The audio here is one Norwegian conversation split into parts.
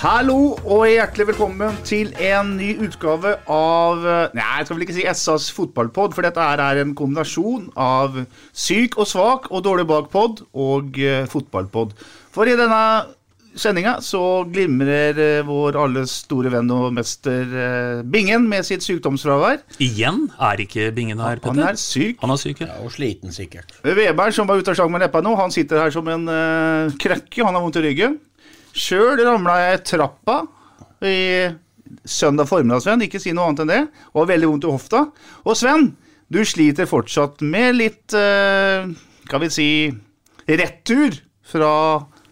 Hallo og hjertelig velkommen til en ny utgave av Nei, jeg skal vel ikke si SAs fotballpod, for dette er en kombinasjon av syk og svak og dårlig bak-pod og uh, fotballpod. For i denne sendinga så glimrer eh, vår alles store venn og mester eh, Bingen med sitt sykdomsfravær. Igjen er ikke Bingen her, Han er syk. Han er syk, ja. Og sliten, sikkert. Weber, som var ute av sjang med leppa nå, han sitter her som en uh, krekke. Han har vondt i ryggen. Sjøl ramla jeg trappa i søndag formiddag, Sven. Ikke si noe annet enn det. Og har veldig vondt i hofta. Og Sven, du sliter fortsatt med litt uh, Skal vi si retur fra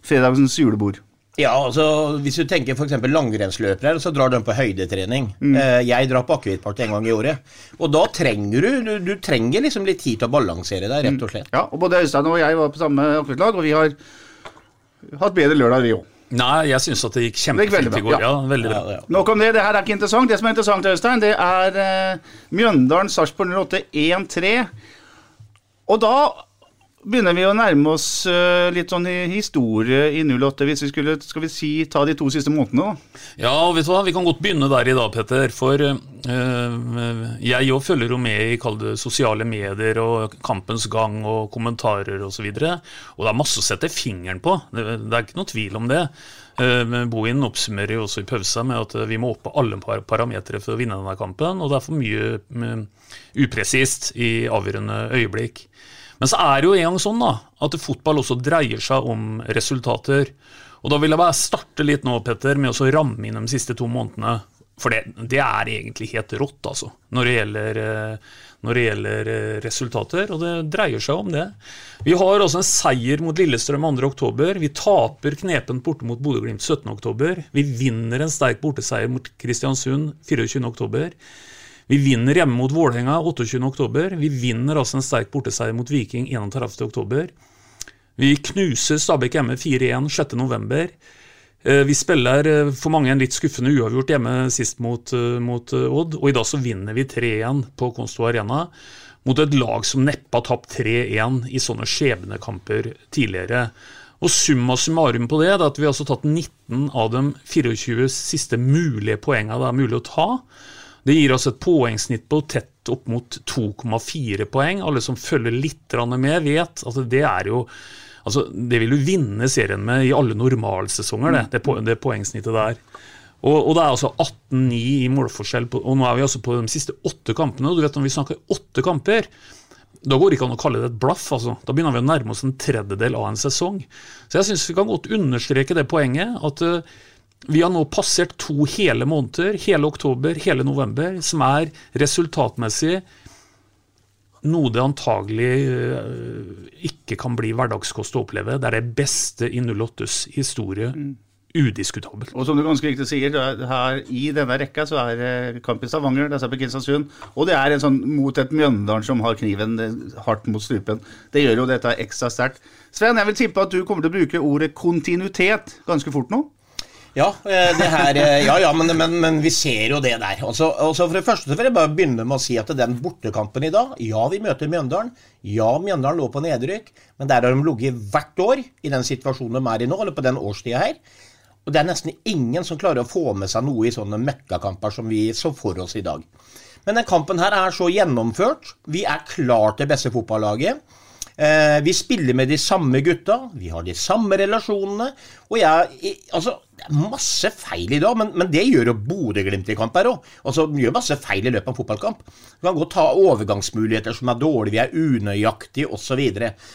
fredagens julebord. Ja, altså Hvis du tenker f.eks. langrennsløpere, så drar de på høydetrening. Mm. Jeg drar på akevittparty en gang i året. Og da trenger du du, du trenger liksom litt tid til å balansere deg, rett og slett. Ja, og Både Øystein og jeg var på samme akevittlag, og vi har hatt bedre lørdag, vi òg. Nei, jeg syns at det gikk Det gikk kjempefint i går. ja. Ja, veldig bra. Ja, ja. Nok om det. Det her er ikke interessant. Det som er interessant, Øystein, det er uh, Mjøndalen Sarpsborg 08 1-3. Og da begynner vi å nærme oss eh, litt sånn historie i 08, hvis vi skulle skal vi si, ta de to siste månedene. da. Ja, vet du hva, vi kan godt begynne der i dag, Petter. For eh, jeg òg følger jo med i det sosiale medier og kampens gang og kommentarer osv. Og, så og det er masse å sette fingeren på, det, det er ikke noe tvil om det. Men Bohin oppsummerer jo også i pausa med at vi må opp på alle par parametere for å vinne denne kampen, og det er for mye eh, upresist i avgjørende øyeblikk. Men så er det jo en gang sånn da, at fotball også dreier seg om resultater. Og da vil jeg bare starte litt nå, Petter, med å ramme inn de siste to månedene. For det, det er egentlig helt rått, altså, når det gjelder, eh, når det gjelder eh, resultater. Og det dreier seg om det. Vi har også en seier mot Lillestrøm 2.10. Vi taper knepent borte mot Bodø-Glimt 17.10. Vi vinner en sterk borteseier mot Kristiansund 24.10. Vi vinner hjemme mot Vålerenga 28.10. Vi vinner altså en sterk borteseier mot Viking 31.10. Vi knuser Stabæk hjemme 4-1 6.11. Eh, Vi spiller eh, for mange en litt skuffende uavgjort hjemme sist mot, eh, mot Odd, og i dag så vinner vi 3-1 på Konsto Arena mot et lag som neppe har tapt 3-1 i sånne skjebnekamper tidligere. Og summa summarum på det er at vi har altså tatt 19 av de 24 siste mulige poengene det er mulig å ta. Det gir oss et poengsnitt på tett opp mot 2,4 poeng. Alle som følger litt med, vet at det er jo Altså, Det vil du vinne serien med i alle normalsesonger, det, det, det poengsnittet der. Og, og det er altså 18-9 i målforskjell, på, og nå er vi altså på de siste åtte kampene. og du vet Når vi snakker åtte kamper, da går det ikke an å kalle det et blaff. altså. Da begynner vi å nærme oss en tredjedel av en sesong. Så jeg syns vi kan godt understreke det poenget at eh, vi har nå passert to hele måneder, hele oktober, hele november, som er resultatmessig noe det antagelig eh, ikke kan bli hverdagskost å oppleve. Det er det beste i 08s historie. Udiskutabelt. Og som du ganske riktig sier, er her i denne rekka så er kamp i Stavanger, det er på Kristiansund, og det er en sånn mot et Mjøndalen som har kniven eh, hardt mot strupen. Det gjør jo dette ekstra sterkt. Sven, jeg vil tippe at du kommer til å bruke ordet kontinuitet ganske fort nå? Ja, eh, her, eh, ja, ja men, men, men, vi ser jo det der. Altså, altså for det første vil jeg bare begynne med å si at den bortekampen i dag Ja, vi møter Mjøndalen. Ja, Mjøndalen lå på nedrykk, men der har de ligget hvert år i den situasjonen de er i nå, eller på den årstida her. Og det er nesten ingen som klarer å få med seg noe i sånne møkkakamper som vi så for oss i dag. Men den kampen her er så gjennomført. Vi er klar til beste fotballaget. Eh, vi spiller med de samme gutta, vi har de samme relasjonene. Og jeg Altså, det er masse feil i dag, men, men det gjør jo Bodø-Glimt i kamp her òg. Altså, de gjør masse feil i løpet av en fotballkamp. Vi kan godt ta overgangsmuligheter som er dårlige, vi er unøyaktige osv.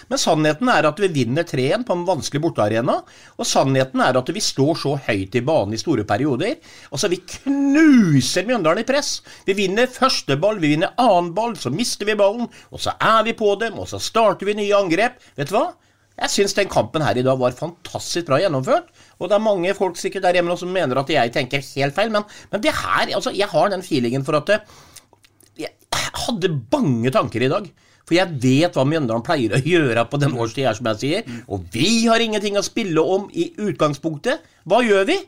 Men sannheten er at vi vinner 3-1 på en vanskelig bortearena. Og sannheten er at vi står så høyt i banen i store perioder. Altså, vi knuser Mjøndalen i press. Vi vinner første ball, vi vinner annen ball, så mister vi ballen, og så er vi på dem, og så starter vi nye angrep. Vet du hva? Jeg syns den kampen her i dag var fantastisk bra gjennomført. Og det er mange folk sikkert der hjemme som mener at jeg tenker helt feil, men, men det her altså, Jeg har den feelingen for at Jeg hadde bange tanker i dag. For jeg vet hva Mjøndalen pleier å gjøre på den årstida her, som jeg sier. Og vi har ingenting å spille om i utgangspunktet. Hva gjør vi?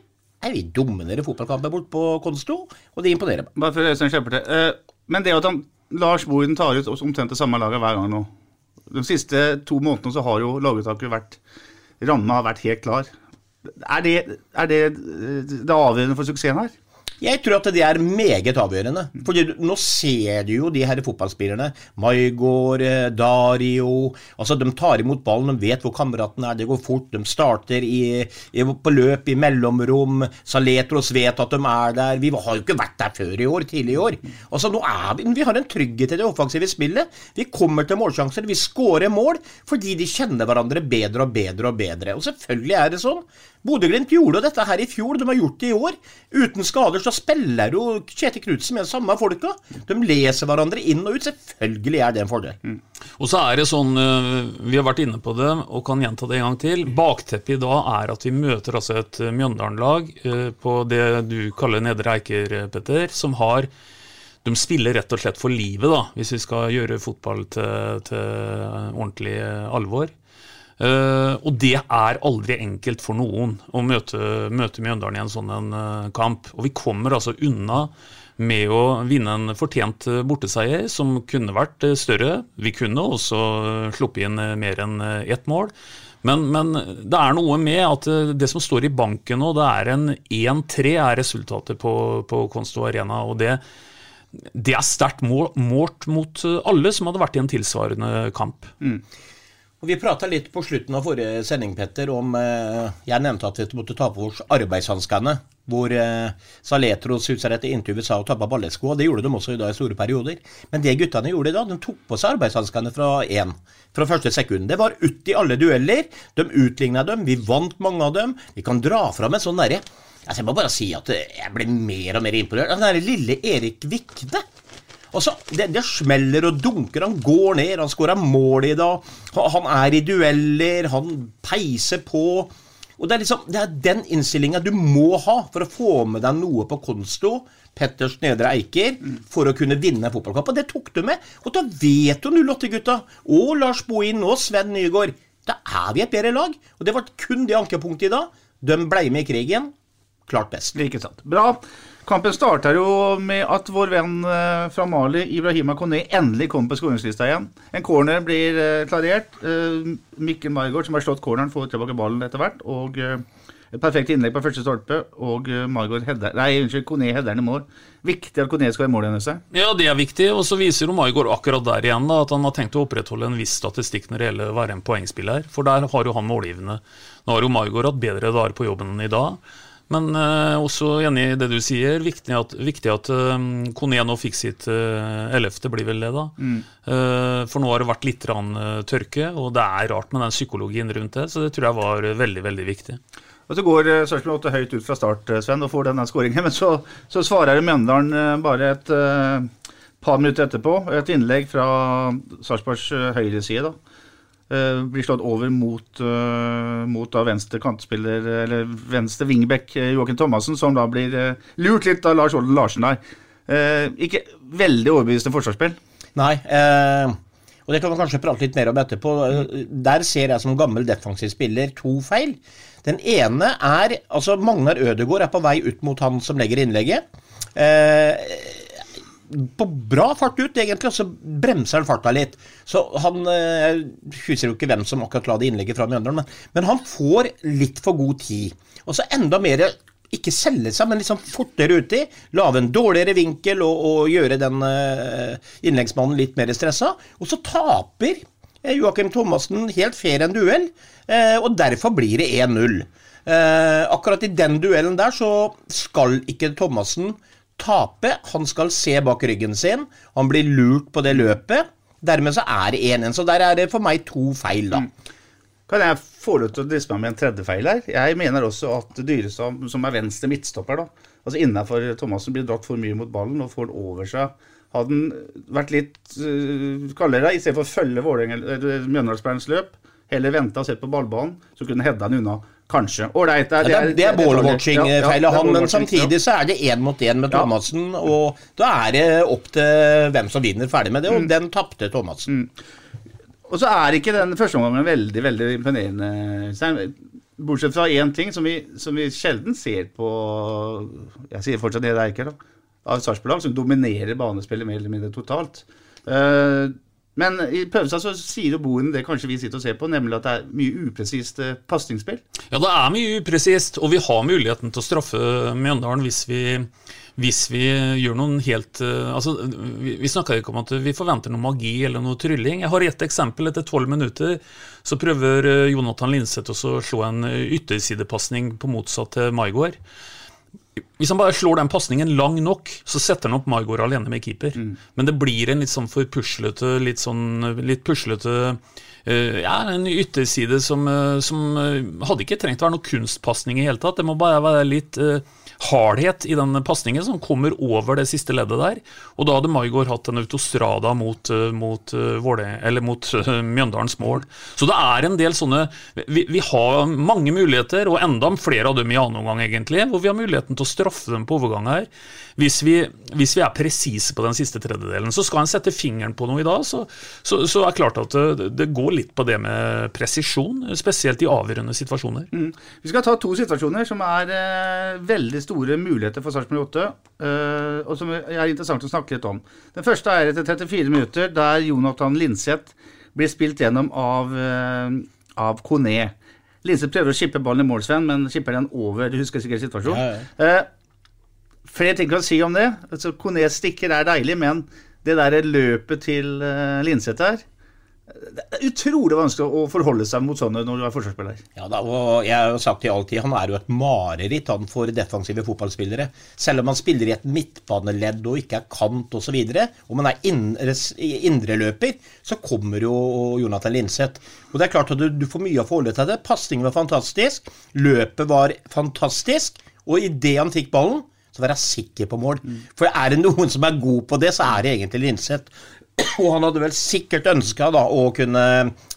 Er Vi dominerer fotballkamper bort på Konsto, og det imponerer meg. Bare for Øystein Skjepperte. til. men det at han, Lars Bohinen tar ut omtrent det samme laget hver gang nå de siste to månedene så har jo laguttaket vært Ramma har vært helt klar. Er det, er det det avgjørende for suksessen her? Jeg tror at det er meget avgjørende. For nå ser du jo de her fotballspillerne. Maigård, eh, Dario altså De tar imot ballen, de vet hvor kameraten er, det går fort. De starter i, i, på løp i mellomrom. Saletros vet at de er der. Vi har jo ikke vært der før i år, tidlig i år. Altså nå er Vi vi har en trygghet i det offensive spillet. Vi kommer til målsjanser. Vi skårer mål fordi de kjenner hverandre bedre og bedre og bedre. Og selvfølgelig er det sånn. Bodø-Glimt gjorde dette her i fjor, de har gjort det i år. Uten skader så spiller jo Kjetil Knutsen med de samme folka. De leser hverandre inn og ut. Selvfølgelig er det en fordel. Mm. Og så er det sånn, eh, Vi har vært inne på det og kan gjenta det en gang til. Bakteppet i dag er at vi møter altså et Mjøndalen-lag eh, på det du kaller Nedre Eiker, Petter, som har de spiller rett og slett for livet, da, hvis vi skal gjøre fotball til, til ordentlig alvor. Uh, og det er aldri enkelt for noen å møte, møte Mjøndalen i en sånn en, uh, kamp. Og vi kommer altså unna med å vinne en fortjent uh, borteseier, som kunne vært større. Vi kunne også sluppet inn mer enn ett mål. Men, men, det er noe med at det som står i banken nå, det er en 1-3 er resultatet på, på Konsto Arena. og det det er sterkt målt mot alle som hadde vært i en tilsvarende kamp. Mm. Og Vi prata litt på slutten av forrige sending Petter, om eh, Jeg nevnte at vi måtte ta på oss arbeidshanskene. Hvor eh, Saletros utsatte etter intervjuet sa å ta på ballesko. Og det gjorde de også i dag i store perioder. Men det guttene gjorde i dag, de tok på seg arbeidshanskene fra én. Fra første sekund. Det var ut i alle dueller. De utligna dem. Vi vant mange av dem. Vi kan dra fram en sånn derre altså Jeg må bare si at jeg ble mer og mer imponert. Den derre lille Erik Vikne. Altså, det, det, smeller og dunker. Han går ned, han skårer mål i dag. Han er i dueller, han peiser på. Og Det er liksom, det er den innstillinga du må ha for å få med deg noe på konsto. Petters Nedre Eiker for å kunne vinne fotballkamp. Og det tok du med. Og da vet du 08-gutta, og Lars Bohin og Sven Nygaard, da er vi et bedre lag. Og det var kun det ankepunktet i dag. De ble med i krigen. Klart best. Like sant. Bra. Kampen starter jo med at vår venn eh, fra Mali, Ibrahima Kone, endelig kommer på skåringslista igjen. En corner blir eh, klarert. Eh, Mikkel Margaard, som har slått corneren, får tilbake ballen etter hvert. Og et perfekt innlegg på første stolpe, og Margaard header Nei, unnskyld, Kone header i mål. Viktig at Kone skal være målet hennes. Ja, det er viktig. Og så viser jo Margaard akkurat der igjen da, at han har tenkt å opprettholde en viss statistikk når det gjelder å være en poengspiller. For der har jo han målgivende. Nå har jo Margaard hatt bedre dager på jobben enn i dag. Men eh, også enig i det du sier. Viktig at, viktig at uh, Kone nå fikk sitt uh, ellevte, blir vel det, da. Mm. Uh, for nå har det vært litt rann, tørke, og det er rart med den psykologien rundt det. Så det tror jeg var veldig, veldig viktig. Og Så går Sarpsborg 8 høyt ut fra start, Sven, og får denne skåringen. Men så, så svarer Mjøndalen bare et par minutter etterpå. Et innlegg fra Sarpsborgs høyreside. da Uh, blir slått over mot, uh, mot da venstre kantspiller, eller venstre wingback uh, Joakim Thomassen, som da blir lurt litt av Lars Olden Larsen der. ikke veldig overbevisende forsvarsspill. Nei, og det kan man kanskje prate litt mer om etterpå. Der ser jeg som gammel defensiv spiller to feil. Den ene er altså Magnar Ødegaard er på vei ut mot han som legger innlegget. Eh, på bra fart ut, egentlig, og så bremser han farta litt. Så han Jeg husker jo ikke hvem som akkurat la det innlegget fra Mjøndalen, men, men han får litt for god tid. Og så enda mer ikke selge seg, men liksom fortere uti. Lage en dårligere vinkel og, og gjøre den uh, innleggsmannen litt mer stressa. Og så taper Joakim Thomassen helt fair en duell, og derfor blir det 1-0. Uh, akkurat i den duellen der så skal ikke Thomassen tape. Han skal se bak ryggen sin. Han blir lurt på det løpet. Dermed så er det 1-1. Så der er det for meg to feil, da. Mm. Kan jeg få lov til å driste meg med en tredje feil her? Jeg mener også at Dyrestad, som er venstre midtstopper, da, altså innafor Thomassen, blir dratt for mye mot ballen og får den over seg. Hadde han vært litt uh, kaldere, istedenfor å følge Mjøndalsspillerens løp, heller venta og sett på ballbanen, så kunne hedda den unna. Kanskje. Ålreit. Det, ja, det, det, er ballwatching-feil av han, men samtidig så er det én mot én med Thomassen. Og da er det opp til hvem som vinner, ferdig med det, og mm. den tapte Thomassen. Mm. Og så er ikke den første omgangen veldig, veldig imponerende. Bortsett fra én ting som vi, som vi, sjelden ser på Jeg sier fortsatt det det er ikke, da. Av Sarpsborg, som dominerer banespillet mer eller mindre totalt. Uh, men i pausen så sier jo Boen det kanskje vi sitter og ser på, nemlig at det er mye upresist eh, pasningsspill. Ja, det er mye upresist, og vi har muligheten til å straffe Mjøndalen hvis vi, hvis vi gjør noen helt eh, Altså, Vi, vi snakker ikke om at vi forventer noe magi eller noe trylling. Jeg har ett eksempel. Etter tolv minutter så prøver eh, Jonathan Linseth å slå en yttersidepasning på motsatt til Maigård. Hvis han bare slår den pasningen lang nok, så setter han opp Margot alene med keeper. Mm. Men det blir en litt sånn for puslete, litt sånn litt puslete uh, Ja, en ytterside som, uh, som uh, hadde ikke trengt å være noe kunstpasning i hele tatt. Det må bare være litt hardhet i den pasningen som kommer over det siste leddet der. Og da hadde Maigård hatt en autostrada mot, eh, mot, eh, Våle, mot Mjøndalens mål. Så det er en del sånne vi, vi, har mange muligheter, og enda flere av dem i annen omgang, egentlig, hvor vi har muligheten til å straffe dem på overgang her. Hvis vi, hvis vi er presise på den siste tredjedelen. Så skal en sette fingeren på noe i dag, så, så, så er det klart at det, det, går litt på det med presisjon, spesielt i avgjørende situasjoner. Mm. Vi skal ta to situasjoner som er eh, veldig store muligheter for Sarpsborg 8, uh, og som er interessant å snakke litt om. Den første er etter 34 minutter, der Jonathan Linseth blir spilt gjennom av, uh, av Kone. Linseth prøver å skippe ballen i mål, Sven, men skipper den over. Du husker sikkert situasjonen. Ja, ja. Uh, flere ting kan si om det. Altså, Kone stikker er deilig, men det der løpet til Linseth her det er utrolig vanskelig å forholde seg mot sånne når du er forsvarsspiller. Ja, da, og jeg har jo sagt det alltid, Han er jo et mareritt han for defensive fotballspillere. Selv om han spiller i et midtbaneledd og ikke er kant osv. Om han er indreløper, så kommer jo Jonathan Linseth. Og det er klart at du, du får mye å forholde til det. Pasningen var fantastisk. Løpet var fantastisk. Og idet han fikk ballen, så var jeg sikker på mål. Mm. For er det noen som er god på det, så er det egentlig Linseth. Og han hadde vel sikkert ønska å kunne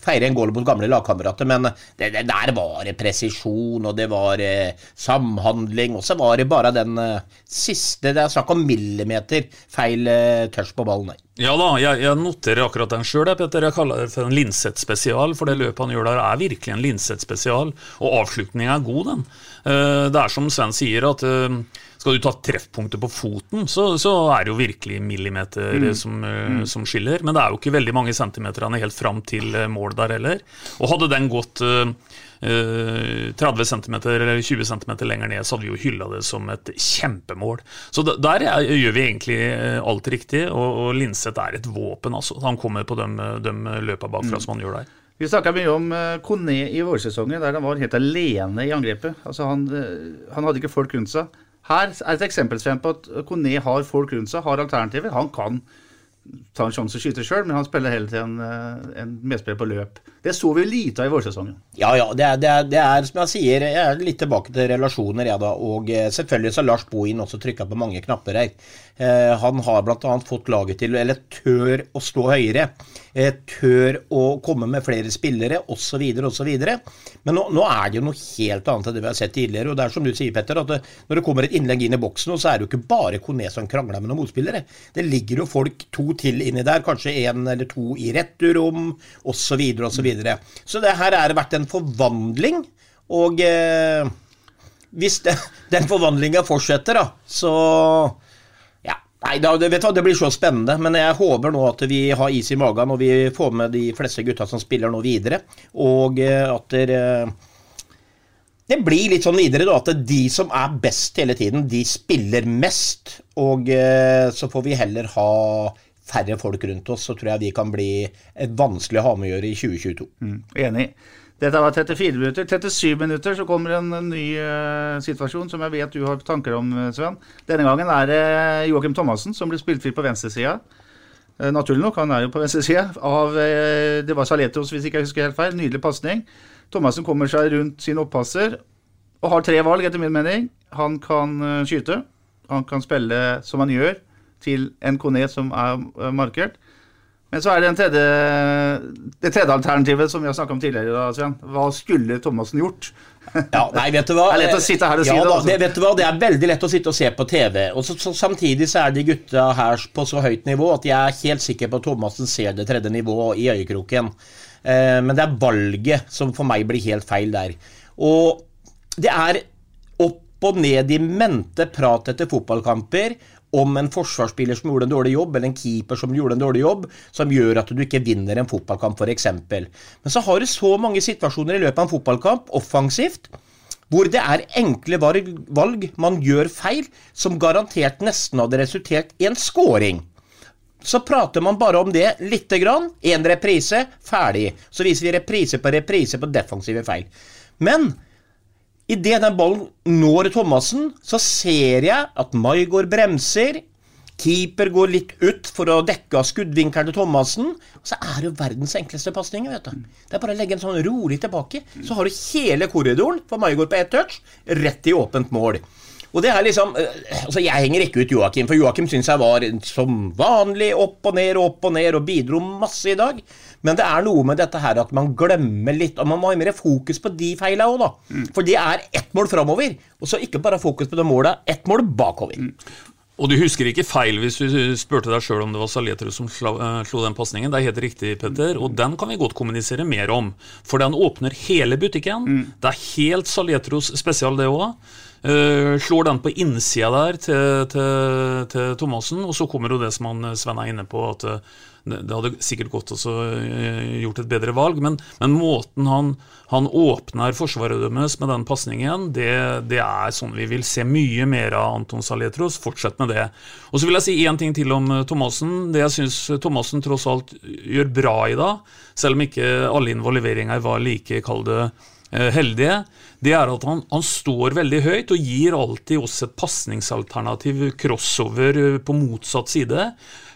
feire en goal mot gamle lagkamerater, men det, det, der var det presisjon, og det var eh, samhandling, og så var det bare den eh, siste Det er snakk om millimeter feil eh, touch på ballen der. Ja da, jeg, jeg noterer akkurat den sjøl, Petter. Jeg kaller det for en Linseth-spesial, for det løpet han gjør der, er virkelig en Linseth-spesial, og avslutninga er god, den. Eh, det er som Sven sier, at eh, skal du ta treffpunktet på foten, så, så, er det jo virkelig millimeter mm. Som, eh, mm. som, skiller. Men det er jo ikke veldig mange centimeterne helt fram til eh, mål der heller. Og hadde den gått uh, 30 cm eller 20 cm lenger ned, så hadde vi jo hylla det som et kjempemål. Så der gjør vi egentlig alt riktig, og, og Linseth er et våpen, altså. Han kommer på de, de løpa bakfra mm. som han gjør der. Vi snakka mye om Kone i vårsesongen, der han var helt alene i angrepet. Altså han, han hadde ikke folk rundt seg. Her er et eksempel på at Kone har folk rundt seg, har alternativer. Han kan ta en sjanse og skyte sjøl, men han spiller hele tiden en, en medspiller på løp. Det så vi lite av i vårsesongen. Ja, ja. Det er, det, er, det er, som jeg sier, jeg er litt tilbake til relasjoner, jeg da. Og eh, selvfølgelig så har Lars Bohin også trykka på mange knapper her. Eh, han har bl.a. fått laget til, eller tør å stå høyere. Eh, tør å komme med flere spillere, osv., osv. Men nå, nå, er det jo noe helt annet enn det vi har sett tidligere. Og det er som du sier, Petter, at det, når det kommer et innlegg inn i boksen, så er det jo ikke bare Kone som krangler med noen motspillere. Det ligger jo folk to til inni der. Kanskje én eller to i returrom, osv. Og så, videre. så det her har vært en forvandling. Og eh, hvis det, den forvandlinga fortsetter, da, så Nei, da, vet du, det blir så spennende. Men jeg håper nå at vi har is i magen og vi får med de fleste gutta som spiller nå videre. Og eh, at dere det blir litt sånn videre da, at de som er best hele tiden, de spiller mest. Og eh, så får vi heller ha færre folk rundt oss, så tror jeg vi kan bli vanskelig å ha med å gjøre i 2022. Mm, enig. Dette var 34 minutter. 37 minutter så kommer en, en ny uh, situasjon som jeg vet du har tanker om, eh, Sven. Denne gangen er det uh, Joakim Thomassen som blir spilt fri på venstresida. Uh, naturlig nok, han er jo på venstresida. Uh, Det var Saletos, hvis ikke jeg husker helt feil. Nydelig pasning. Thomassen kommer seg rundt sin oppasser og har tre valg, etter min mening. Han kan skyte. Han kan spille som han gjør, til en kone som er markert. Men så er det tredje, det tredje alternativet som vi har snakka om tidligere. Da, Sven. Hva skulle Thomassen gjort? ja, nei, vet du hva? Det er lett å sitte her og ja, si det. Altså. det, vet du hva? det er veldig lett å sitte og se på TV. Og så, så, Samtidig så er de gutta her på så høyt nivå at jeg er helt sikker på at Thomassen ser det tredje nivået i øyekroken. Eh, men det er valget som for meg blir helt feil der. Og det er opp og ned i mente prat etter fotballkamper om en forsvarsspiller som gjorde en dårlig jobb, eller en keeper som gjorde en dårlig jobb, som gjør at du ikke vinner en fotballkamp, f.eks. Men så har du så mange situasjoner i løpet av en fotballkamp, offensivt, hvor det er enkle valg man gjør feil, som garantert nesten hadde resultert i en scoring. Så prater man bare om det lite grann. Én reprise, ferdig. Så viser vi reprise på reprise på defensive feil. Men Idet den ballen når Thomassen, så ser jeg at Maigård bremser. Keeper går litt ut for å dekke av skuddvinkelen til Thomassen. Så er det jo verdens enkleste pasning. Det er bare å legge en sånn rolig tilbake. Så har du hele korridoren for Maigård på ett touch, rett i åpent mål. Og det er liksom, altså Jeg henger ikke ut Joakim, for Joakim syns jeg var som vanlig opp og ned, opp og ned, og bidro masse i dag. Men det er noe med dette her at man glemmer litt, og man må ha mer fokus på de feila òg, da. Mm. For det er ett mål framover, og så ikke bare fokus på det målet, ett mål bakover. Mm. Og du husker ikke feil hvis du spurte deg sjøl om det var Saletrus som slo, uh, den pasningen. Det er helt riktig, Petter, og den kan vi godt kommunisere mer om. For den åpner hele butikken. Mm. Det er helt Saletrus spesial, det òg. Uh, slår den på innsida der til, til, til Thomassen, og så kommer jo det som han Sven er inne på, at uh, det hadde sikkert gått også uh, gjort et bedre valg, men, men måten han, han, åpner forsvaret deres med den pasningen, det, det, er sånn vi vil se mye mer av Anton Saletros. Fortsett med det. Og så vil jeg si én ting til om Thomassen. Det jeg syns Thomassen tross alt gjør bra i dag, selv om ikke alle involveringer var like, kall det, heldige det er at han, han, står veldig høyt og gir alltid oss et pasningsalternativ crossover eh, på motsatt side.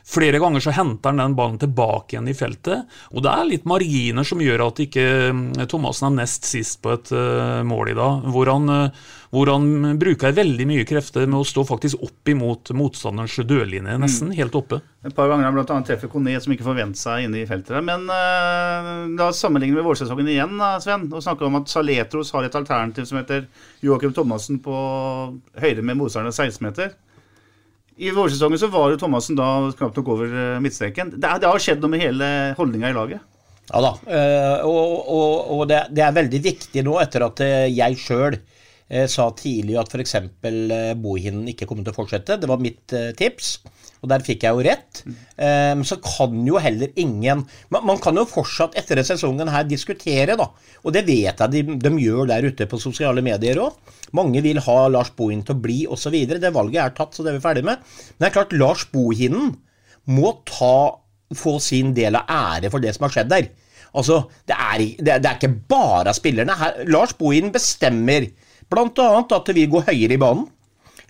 Flere ganger så henter han den ballen tilbake igjen i feltet, og det er litt marginer som gjør at ikke mm, Thomassen er nest sist på et uh, mål i dag, hvor han, uh, hvor han, bruker veldig mye krefter med å stå faktisk opp imot motstanderens dørlinje, nesten mm. helt oppe. Et par ganger har bl.a. treffer Kone, som ikke forventer seg inne i feltet der. Men uh, da sammenligner vi vårsesongen igjen, Sven, og snakker om at Saletros har et alternativ som heter Joakim Thomassen på høyde med motstanderens 16-meter. I vårsesongen så var jo Thomassen da knapt nok over eh, midtstreken. Det, det, har skjedd noe med hele holdninga i laget? Ja da. Uh, og, og, og det, er veldig viktig nå, etter at eh, jeg sjøl sa tidlig at f.eks. Bohinen ikke kommer til å fortsette. Det var mitt tips. Og der fikk jeg jo rett. Um, så kan jo heller ingen man, man, kan jo fortsatt etter sesongen her diskutere, da. Og det vet jeg de, de gjør der ute på sosiale medier òg. Mange vil ha Lars Bohin til å bli osv. Det valget er tatt, så det er vi ferdig med. Men det er klart, Lars Bohinen må ta, få sin del av ære for det som har skjedd der. Altså, det er, det, det er ikke bare spillerne. Her, Lars Bohin bestemmer bl.a. at vi går høyere i banen.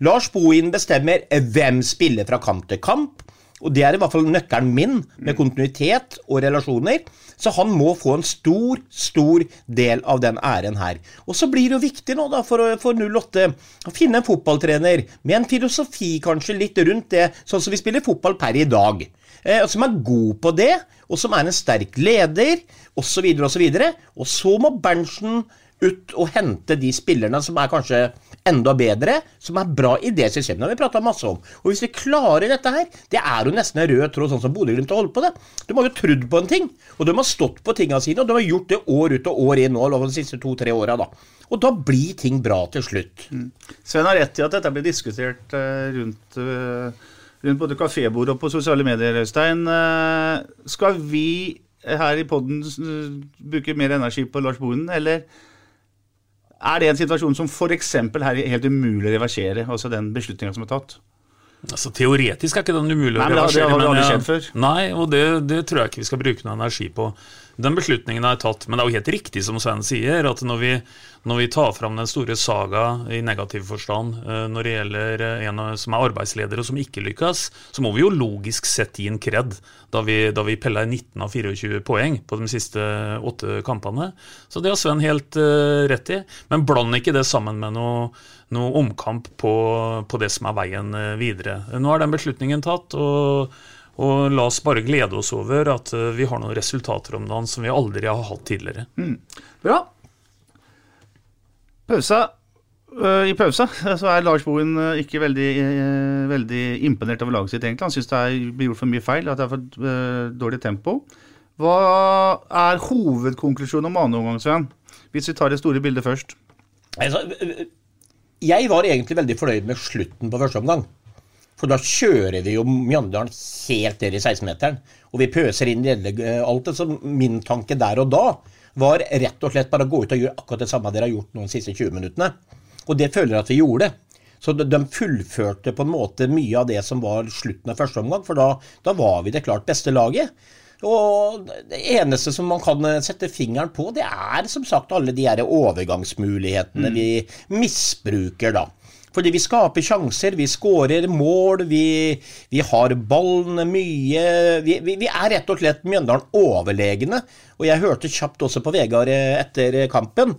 Lars Bohin bestemmer hvem spiller fra kamp til kamp. Og det er i hvert fall nøkkelen min, med kontinuitet og relasjoner. Så han må få en stor, stor del av den æren her. Og så blir det jo viktig nå, da, for, for 08 å finne en fotballtrener med en filosofi kanskje litt rundt det, sånn som vi spiller fotball per i dag. Eh, som er god på det, og som er en sterk leder, osv., osv. Og så må Berntsen ut og hente de spillerne som er kanskje enda bedre, som er bra i det systemet. Vi prata masse om. Og hvis vi klarer dette her, det er jo nesten en rød tråd, sånn som Bodø-Glimt har holdt på det. De har jo trodd på en ting, og de har stått på tinga sine, og de har gjort det år ut og år inn nå, over de siste to-tre åra, da. Og da blir ting bra til slutt. Mm. Sven har rett i at dette blir diskutert uh, rundt, uh, rundt både kafébord og på sosiale medier, Øystein. Uh, skal vi her i poden bruke mer energi på Lars Bohinen, eller er det en situasjon som f.eks. her er helt umulig å reversere, altså den beslutninga som er tatt? Altså, Teoretisk er ikke den umulig å reversere. Det har aldri skjedd før. Nei, og det, det, tror jeg ikke vi skal bruke noe energi på. Den beslutningen er tatt. Men det er jo helt riktig som Sven sier, at når vi, når vi tar fram den store saga i negativ forstand eh, når det gjelder eh, en som er arbeidsleder og som ikke lykkes, så må vi jo logisk sett gi en kred da vi, da vi pella 19 av 24 poeng på de siste åtte kampene. Så det har Sven helt uh, rett i. Men bland ikke det sammen med noe, noe omkamp på, på det som er veien videre. Nå er den beslutningen tatt. og og la oss bare glede oss over at eh, vi har noen resultater om dagen som vi aldri har hatt tidligere. Mm. Bra. Pausa. Uh, I pausa så er Lars Bohin uh, ikke veldig, veldig, imponert over laget sitt, egentlig. Han syns det blir gjort for mye feil, at det er for dårlig tempo. Hva er hovedkonklusjonen om annen omgang, Sven? Hvis vi tar det store bildet først. Altså, jeg var egentlig veldig fornøyd med slutten på første omgang. For da kjører vi jo Mjøndalen helt ned i 16-meteren. Og vi pøser inn alt det. Så min tanke der og da var rett og slett bare å gå ut og gjøre akkurat det samme dere har gjort noen siste 20 minuttene. Og det føler jeg at vi gjorde. Så de fullførte på en måte mye av det som var slutten av første omgang, for da, da var vi det klart beste laget. Og det eneste som man kan sette fingeren på, det er som sagt alle de her overgangsmulighetene mm. vi misbruker, da. Fordi vi skaper sjanser, vi skårer mål, vi, vi har ballen mye. Vi, vi, vi, er rett og slett Mjøndalen overlegne. Og jeg hørte kjapt også på Vegard etter kampen.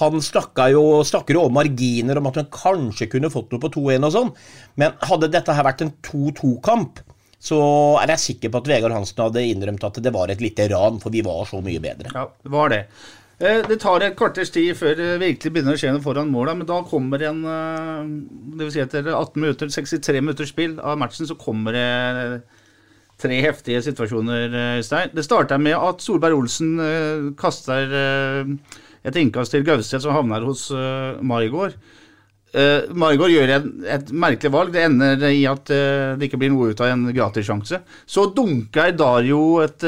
Han jo, snakker jo om marginer, om at han kanskje kunne fått noe på 2-1 og sånn. Men hadde dette her vært en 2-2-kamp, så er jeg sikker på at Vegard Hansen hadde innrømt at det var et lite ran, for vi var så mye bedre. Ja, det var det. Eh, det tar et kvarters tid før det virkelig begynner å skje noe foran målet, men da kommer en eh, det vil si Etter 18 minutter, 63 minutters spill av matchen, så kommer det tre heftige situasjoner, Øystein. Det starter med at Solberg Olsen eh, kaster et innkast til Gauseth som havner hos Marigård. Uh, Marigård gjør en, et merkelig valg. Det ender i at det ikke blir noe ut av en gratissjanse. Så dunker Dario et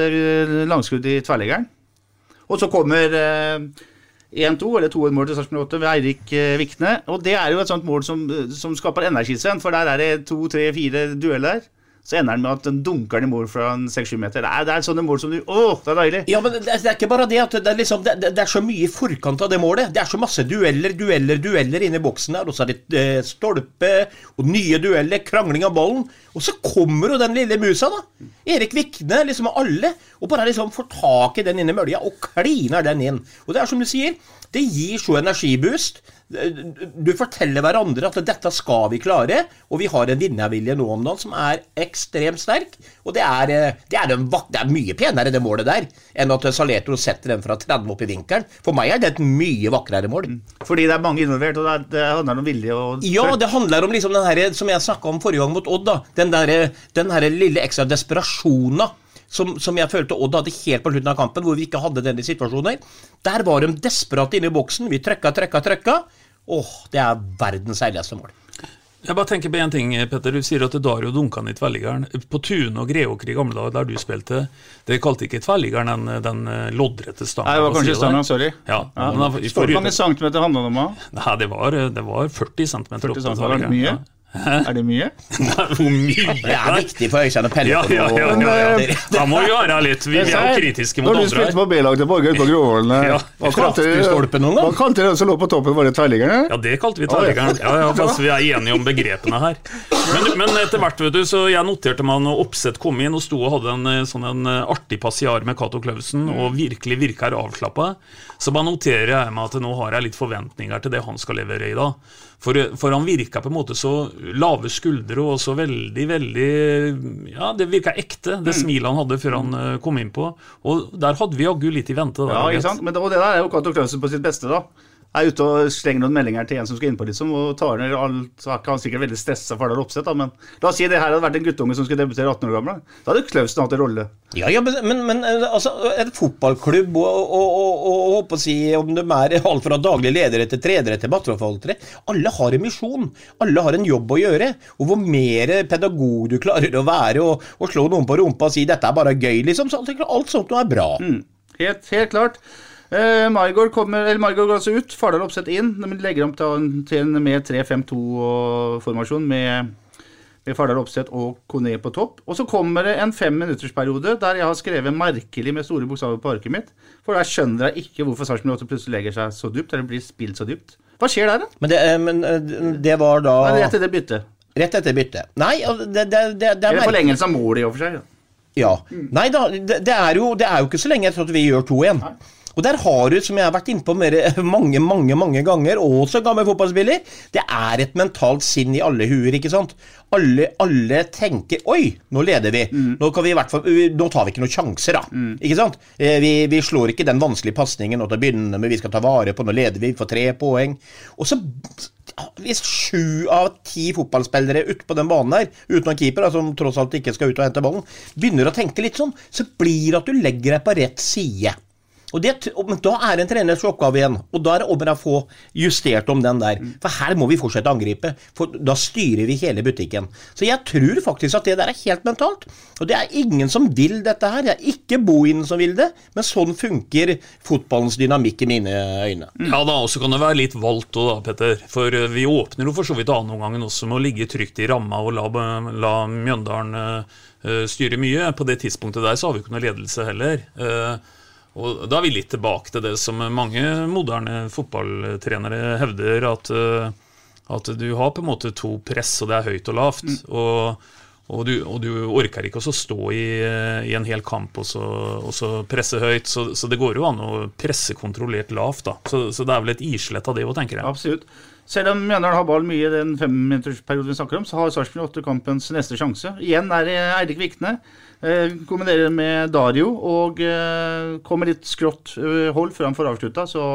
langskudd i tverrleggeren. Og så kommer 1-2, eh, eller 2-1-mål til Sarpsborg 8 ved Eirik eh, Vikne. Og det er jo et sånt mål som, som skaper energi, for der er det to, tre, fire dueller så ender den med at den dunker den i mål fra 6-7 meter. Det er, det er sånne mål som du Å, det er deilig! Ja, men det, det er ikke bare det det er, liksom, det, det, er så mye i forkant av det målet. Det er så masse dueller, dueller, dueller inne i boksen der. Og så er det eh, stolpe og nye dueller, krangling av ballen. Og så kommer jo den lille musa, da. Erik Vikne, liksom av alle. Og bare liksom får tak i den inne i mølja og kliner den inn. Og det er som du sier, det gir så energiboost. Du forteller hverandre at dette skal vi klare, og vi har en vinnervilje nå om dagen som er ekstremt sterk. Og det er, eh, det er, en, det er mye penere, det målet der, enn at Saletro setter den fra 30 opp i vinkelen. For meg er det et mye vakrere mål. Fordi det er mange involvert, og det, handler om vilje og Ja, det handler om liksom den her, som jeg snakka om forrige gang mot Odd, da. Den der, den her lille ekstra desperasjonen som, som, jeg følte Odd hadde helt på slutten av kampen, hvor vi ikke hadde denne situasjonen. Der var de desperate inne i boksen. Vi trøkka, trøkka, trøkka. Åh, det er verdens herligste mål. Jeg bare tenker på én ting, Petter. Du sier at Dario dunka den i tverrliggeren. På Tune og Greåker i gamle dager, der du spilte, det kalte ikke tvelligeren den, den eh, loddrette stanga? Nei, det var kanskje stanga, sorry. Ja, ja. Hvor mange centimeter handla det om? Nei, det var, det var 40 cm. 40 cm var det mye? Ja. Er det mye? Hvor mye? Det er viktig for Øystein å pelle ja, ja, ja, ja, ja. Da må vi være litt. Vi, vi er jo kritiske mot andre. Når du spilte på B-laget til Borge ute på Gråholmen, ja. hva kalte dere den som lå på toppen? Var det tverrliggeren? Ja, det kalte vi tverrliggeren. Ja, ja, altså, vi er enige om begrepene her. Men, men etter hvert, vet du, så jeg noterte meg når Oppsett kom inn og sto og hadde en eh, sånn en eh, artig passiar med Cato Clausen, og virkelig virker avslappa, så bare noterer jeg meg at nå har jeg litt forventninger til det han skal levere i dag. For, for han virka på en måte så lave skuldre og så veldig, veldig Ja, det virka ekte, det smilet han hadde før han kom kom innpå. Og der hadde vi jaggu litt i vente. Der, Ja, ikke sant? Men det, og det der er jo Cato Clausen på sitt beste, da. Er ute og slenger noen meldinger til en som skal innpå, liksom, og tar ned alt. Så er sikkert veldig stressa for det da, men la oss si det her hadde vært en guttunge som skulle debutere 18 år gammel. Da hadde Klausen hatt en rolle. Ja, ja, men, men, eh, altså, en fotballklubb og, og, og, og, si, om de er alt fra daglig ledere til tredere til materialforvaltere Alle har en misjon. Alle har en jobb å gjøre. Og hvor mer pedagog du klarer å være og, slå noen på rumpa og si 'dette er bare gøy', liksom, så alt, alt sånt noe er bra. Helt, helt klart. Eh, Margaard kommer, eller Margaard går altså ut, Fardal Opseth inn. De legger om til, en- med 3-5-2-formasjon med, med Fardal Opseth og Kone på topp. Og så kommer det en femminuttersperiode der jeg har skrevet merkelig med store bokstaver på arket mitt. For der skjønner jeg ikke hvorfor Sarpsborg 8 plutselig legger seg så dypt, eller blir spilt så dypt. Hva skjer der, da? Men det, eh, men eh, det var da Nei, Rett etter byttet. Rett etter byttet. Nei, det, det, det, det er forlengelse av målet, i og for seg. Ja. Ja. Nei da, det, det, er jo, det er jo ikke så lenge etter at vi gjør 2-1. Og der har du, som jeg har vært innpå mange mange, mange ganger, også gammel fotballspiller, det er et mentalt sinn i alle huer, ikke sant? Alle, alle tenker Oi, nå leder vi. Nå, kan vi fall, nå tar vi ikke noen sjanser, da. Ikke sant? Eh, Vi, vi slår ikke den vanskelige pasningen til å begynne med, vi skal ta vare på, nå leder vi, vi får tre poeng. Og så hvis sju av ti fotballspillere ute på den banen der, uten en keeper, da, som tross alt ikke skal ut og hente ballen, begynner å tenke litt sånn, så blir det at du legger deg på rett side. Og det, men Da er det en treners oppgave igjen, og da er det om å få justert om den der. For her må vi fortsette å angripe, for da styrer vi hele butikken. Så jeg tror faktisk at det der er helt mentalt. Og det er ingen som vil dette her. Det er ikke Bohinen som vil det, men sånn funker fotballens dynamikk i mine øyne. Ja da, og så kan det være litt valgt òg, da, Petter. For eh, vi åpner jo for så vidt annenomgangen også med å ligge trygt i ramma og la, la Mjøndalen eh, eh, styre mye. På det tidspunktet der så har vi ikke noe ledelse heller. Eh, og Da er vi litt tilbake til det som mange moderne fotballtrenere hevder, at, eh, at du har på en måte to press, og det er høyt og lavt. og og du, og du orker ikke å stå i, i en hel kamp og så, og så presse høyt. Så, så det går jo an å presse kontrollert lavt. da. Så, så det er vel et islett av det òg, tenker jeg. Absolutt. Selv om Mjøndalen har ball mye i den femminuttersperioden vi snakker om, så har Sarpsborg 8 kampens neste sjanse. Igjen er det Eirik Vikne. Eh, kombinerer med Dario og eh, kommer litt skrått eh, hold før han får avslutta, så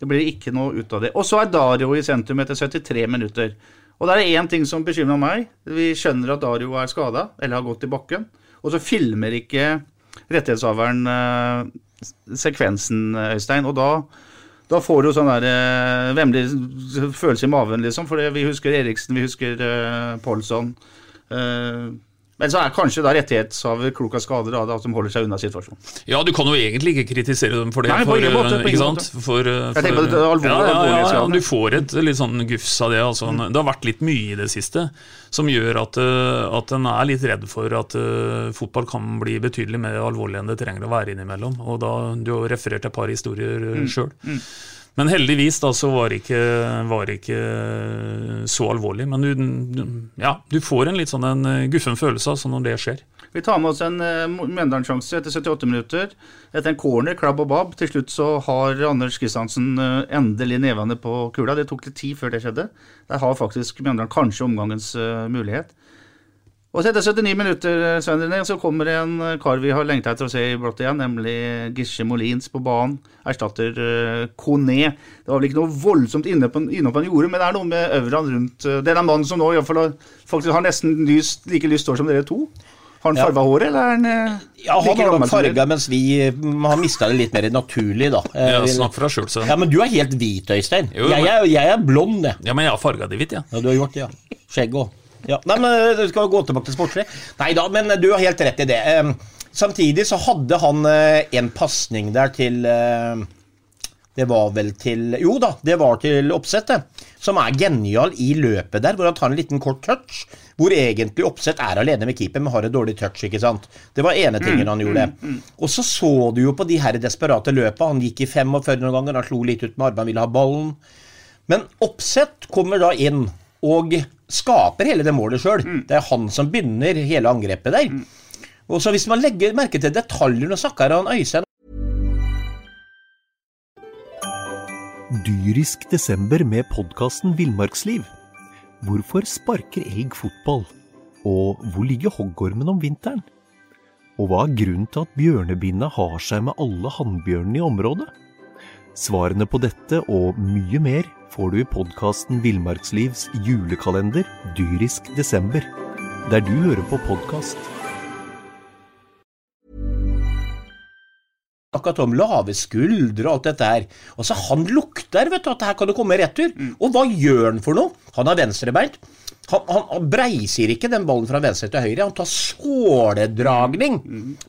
det blir ikke noe ut av det. Og så er Dario i sentrum etter 73 minutter. Og da er det én ting som bekymrer meg. Vi skjønner at Dario er skada, eller har gått i bakken. Og så filmer ikke rettighetshaveren eh, sekvensen, Øystein. Og da, da får du sånn der eh, vemmelig følelse i maven, liksom. For vi husker Eriksen, vi husker eh, Paulsson. Eh, men så er kanskje da rettighetshaver klok av skade, da, at de holder seg unna situasjonen. Ja, du kan jo egentlig ikke kritisere dem for det. Nei, på for, måte, eh, ikke sant? For, For, eh, Jeg tenker på det alvorlige ja, ja, ja, ja. Du får et litt sånn gufs av det. Altså. Mm. Det har vært litt mye i det siste som gjør at, eh, at en er litt redd for at uh, fotball kan bli betydelig mer alvorlig enn det trenger å være innimellom. Og da, Du har referert et par historier mm. sjøl. Men heldigvis da så var det ikke, var ikke så alvorlig. Men du, du, ja, du får en litt sånn en eh, guffen følelse altså, når det skjer. Vi tar med oss en uh, Mjøndalen-sjanse etter 78 minutter. Etter en corner, klabb og babb. Til slutt så har Anders Kristiansen uh, endelig nevene på kula. Det tok litt tid før det skjedde. Der har faktisk Mjøndalen kanskje omgangens uh, mulighet. Og så etter 79 minutter Svendrine, René, så kommer det en eh, kar vi har lengta etter å se i blått igjen, nemlig Gisje Molins på banen. Erstatter uh, Kone. Det var vel ikke noe voldsomt inne på, han gjorde, men det er noe med øvraen rundt uh, Det er den mannen som nå i hvert fall faktisk har nesten lyst, like lyst hår som dere to. Har han Ja. farga håret, eller er han eh, Ja, han like har nok farga, mens vi mm, har mista det litt mer naturlig, da. Eh, Ja, Snakk for deg sjøl, så. Ja, men du er helt hvit, Øystein. Jo, jeg, men- er, jeg er blond, jeg. Ja, men jeg har farga det hvitt, jeg. Ja, du har gjort det, ja. Skjegg òg. Ja. Nei, men eh, du skal gå tilbake til sportslig. Nei da, men du har helt rett i det. Eh, Samtidig så hadde han eh, en pasning der til eh, Det var vel til Jo da, det var til oppsettet. Som er genial i løpet der, hvor han tar en liten kort touch. Hvor egentlig oppsett er alene med keeper, men har et dårlig touch. ikke sant? Det var ene tingen han gjorde. Og så så du jo på de her desperate løpa. Han gikk i 45 noen ganger, han slo litt ut med armene, ville ha ballen. Men Oppsett kommer da inn og skaper hele det målet sjøl. Det er han som begynner hele angrepet der. Og så Hvis man legger merke til detaljene, og snakker han Øystein Dyrisk desember med podkasten Villmarksliv. Hvorfor sparker elg fotball? Og hvor ligger hoggormen om vinteren? Og hva er grunnen til at bjørnebinna har seg med alle hannbjørnene i området? Svarene på dette og mye mer får du i podkasten Villmarkslivs julekalender dyrisk desember, der du hører på podkast. akkurat om lave skuldre og alt dette her. Og så han lukter vet du, at her kan det komme retur. Og hva gjør han for noe? Han har venstrebeint. Han, han, han breiser ikke den ballen fra venstre til høyre. Han tar såledragning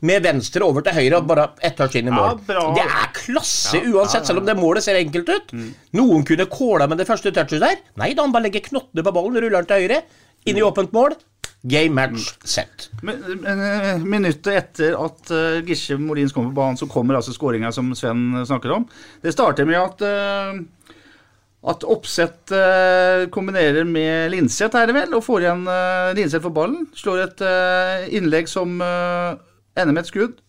med venstre over til høyre og bare ett touch inn i mål. Ja, det er klasse Ja, uansett, ja, selv om det målet ser enkelt ut. Noen kunne kåla med det første touchet der. Nei da, han bare legger knottene på ballen, ruller den til høyre, inn i åpent mål. Game match set. Men, men, eh, Minuttet etter at uh, Gisje Molins kommer på banen, så kommer altså skåringa som Sven snakker om. Det starter med at uh, at Oppsett eh, kombinerer med Linseth, er det vel, og får igjen uh, Linseth for ballen. Slår et eh, innlegg som eh, ender med et skudd.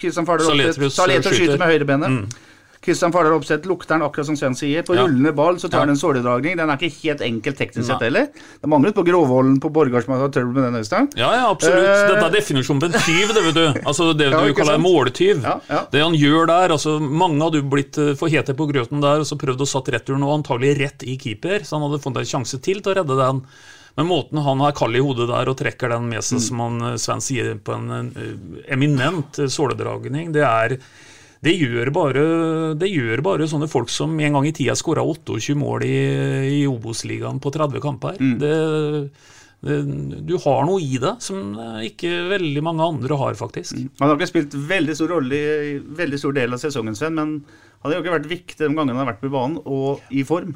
Kristian Saletrus, Saletrus skyter. skyter med høyrebenet. Kristian Fardal Opseth lukter den akkurat som Sven sier. På Ja. rullende ball så tar Ja. den en såledragning. Den er ikke helt enkel teknisk sett heller. Det manglet på Grovvollen på Borgard som har hatt trøbbel med den, Øystein. Ja, ja, absolutt. Eh, Dette er definisjonen på en tyv, det vet du. Altså Det Ja, du kaller en måltyv. Ja, ja. Det han gjør der altså Mange hadde blitt eh, for hete på grøten der og så prøvd å satt returen, og antagelig rett i keeper, så han hadde fått en sjanse til til å redde den. Men måten han er kald i hodet der og trekker den med seg, Mm. som han eh, Sven sier, på en en eminent eh, såledragning, det er det gjør, bare, det gjør bare sånne folk som en gang i tida skåra 28 mål i, i Obos-ligaen på 30 kamper. Mm. Det, det, du har noe i det som ikke veldig mange andre har, faktisk. Han har ikke spilt veldig stor rolle i veldig stor del av sesongen, Sven, men han har jo ikke vært viktig de gangene han har vært på banen, og i form.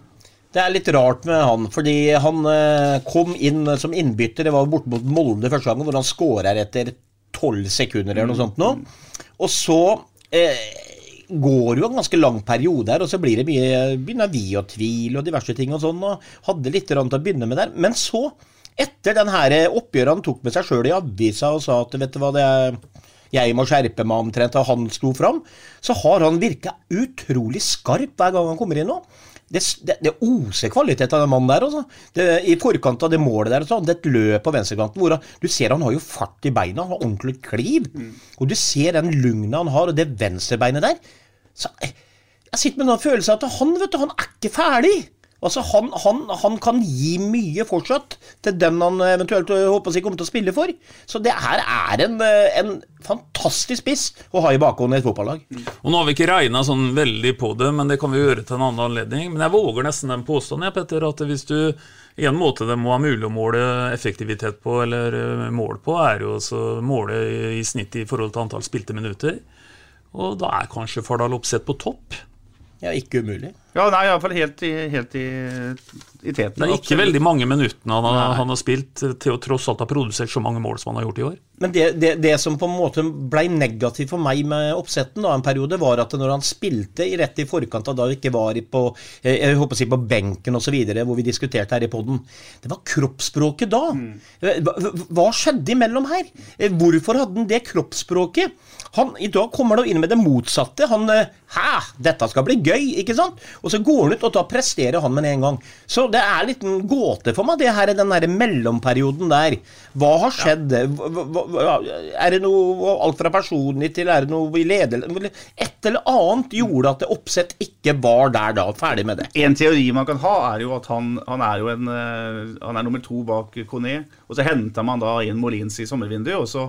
Det er litt rart med han, fordi han eh, kom inn som innbytter. Det var borte mot Molde første gangen, hvor han skårer etter tolv sekunder eller noe sånt nå. Og så eh, går jo en ganske lang periode her, og så blir det mye begynner vi og tvil og diverse ting og sånn, og hadde litt rann til å begynne med der. Men så, etter den her oppgjøret han tok med seg sjøl i avisa og sa at vet du hva, det er jeg må skjerpe meg omtrent, og han sto fram, så har han virka utrolig skarp hver gang han kommer inn nå. Det, det, det oser kvalitet av den mannen der. Også. Det, I forkant av det målet der, også, det er et løp på venstrekanten hvor han, du ser han har jo fart i beina, han har ordentlig kliv. Og du ser den lugna han har, og det venstrebeinet der. Så, eh, jeg sitter med en følelse av at han, vet du, han er ikke ferdig. Altså, han, han, han kan gi mye fortsatt til den han eventuelt øh, håper si kommer til å spille for. Så det her er en, øh, en fantastisk spiss å ha i bakhånden i et fotballag. Og Nå har vi ikke regna sånn veldig på det, men det kan vi gjøre til en annen anledning. Men jeg våger nesten den påstanden, Petter, at hvis du en måte det må ha mulig å måle effektivitet på, eller eh, mål på, er jo å måle i, i snitt i forhold til antall spilte minutter. Og da er kanskje Fardal Opseth på topp. Ja, ikke umulig. Ja, nei, iallfall helt i, helt i, i teten. Det er ikke veldig mange minuttene han har, han har spilt, til å tross alt ha produsert så mange mål som han har gjort i år. Men det, det, det som på en måte ble negativt for meg med oppsetten da, en periode, var at når han spilte i rett i forkant av da vi ikke var på, eh, jeg håper å si på benken osv., hvor vi diskuterte her i poden, det var kroppsspråket da. Mm. Hva, hva skjedde imellom her? Eh, Hvorfor hadde han det kroppsspråket? Han, I dag kommer han inn med det motsatte. Han eh, Hæ, dette skal bli gøy, ikke sant? Og så går han ut, og da presterer han med en gang. Så det er en gåte for meg, det her, den der mellomperioden der. Hva har skjedd? Hva- hva- hva- Er det noe alt fra personlig til er det noe i ledelse Et eller annet gjorde at det oppsett ikke var der da. Ferdig med det. En teori man kan ha, er jo at han, han er jo en eh, Han er nummer to bak Kone. Og så henta man da inn Molins i sommervinduet, og så,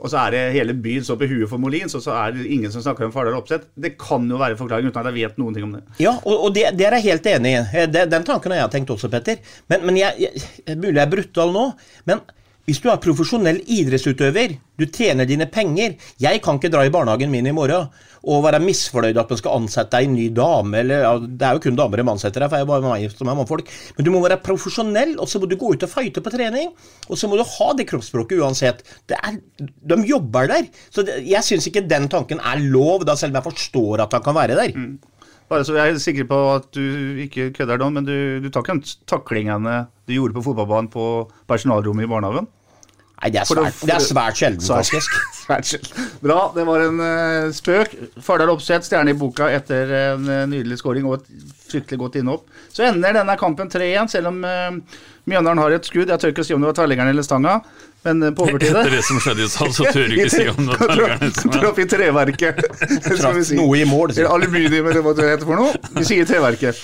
og så er det hele byen så på huet for Molins, og så er det ingen som snakker om Fardal Opseth. Det kan jo være forklaring uten at jeg vet noen ting om det. Ja, og, og det, det er jeg helt enig i. Eh, den tanken har jeg tenkt også, Petter. Men, men jeg, jeg, mulig jeg er brutal nå, men hvis du er profesjonell idrettsutøver, du tjener dine penger Jeg kan ikke dra i barnehagen min i morgen og være misfornøyd at man skal ansette ei ny dame, eller ja, Det er jo kun damer de ansetter her, for jeg er bare meg som er mannfolk. Men du må være profesjonell, og så må du gå ut og fighte på trening. Og så må du ha det kroppsspråket uansett. Det er, de jobber der. Så det, jeg syns ikke den tanken er lov, da selv om jeg forstår at han kan være der. Bare så jeg er sikker på at du ikke kødder nå, men du, du tar ikke den taklingene du gjorde på fotballbanen på personalrommet i barnehagen? Nei, det er For svært, det er svært sjelden, Svært- faktisk. Svært sjelden. Bra, det var en uh, spøk. Fardal Opseth, stjerne i boka etter en uh, nydelig scoring og et fryktelig godt innhopp. Så ender denne kampen 3-1, selv om uh, Mjøndalen har et skudd. Jeg tør ikke si om det var tverrleggeren eller stanga, men på overtid Etter det som skjedde i stad, så tør du ikke si om det var tverrleggeren er- Traff i treverket. skal vi si. noe i mål, Eller aluminium, eller hva det heter for noe. Vi sier treverket.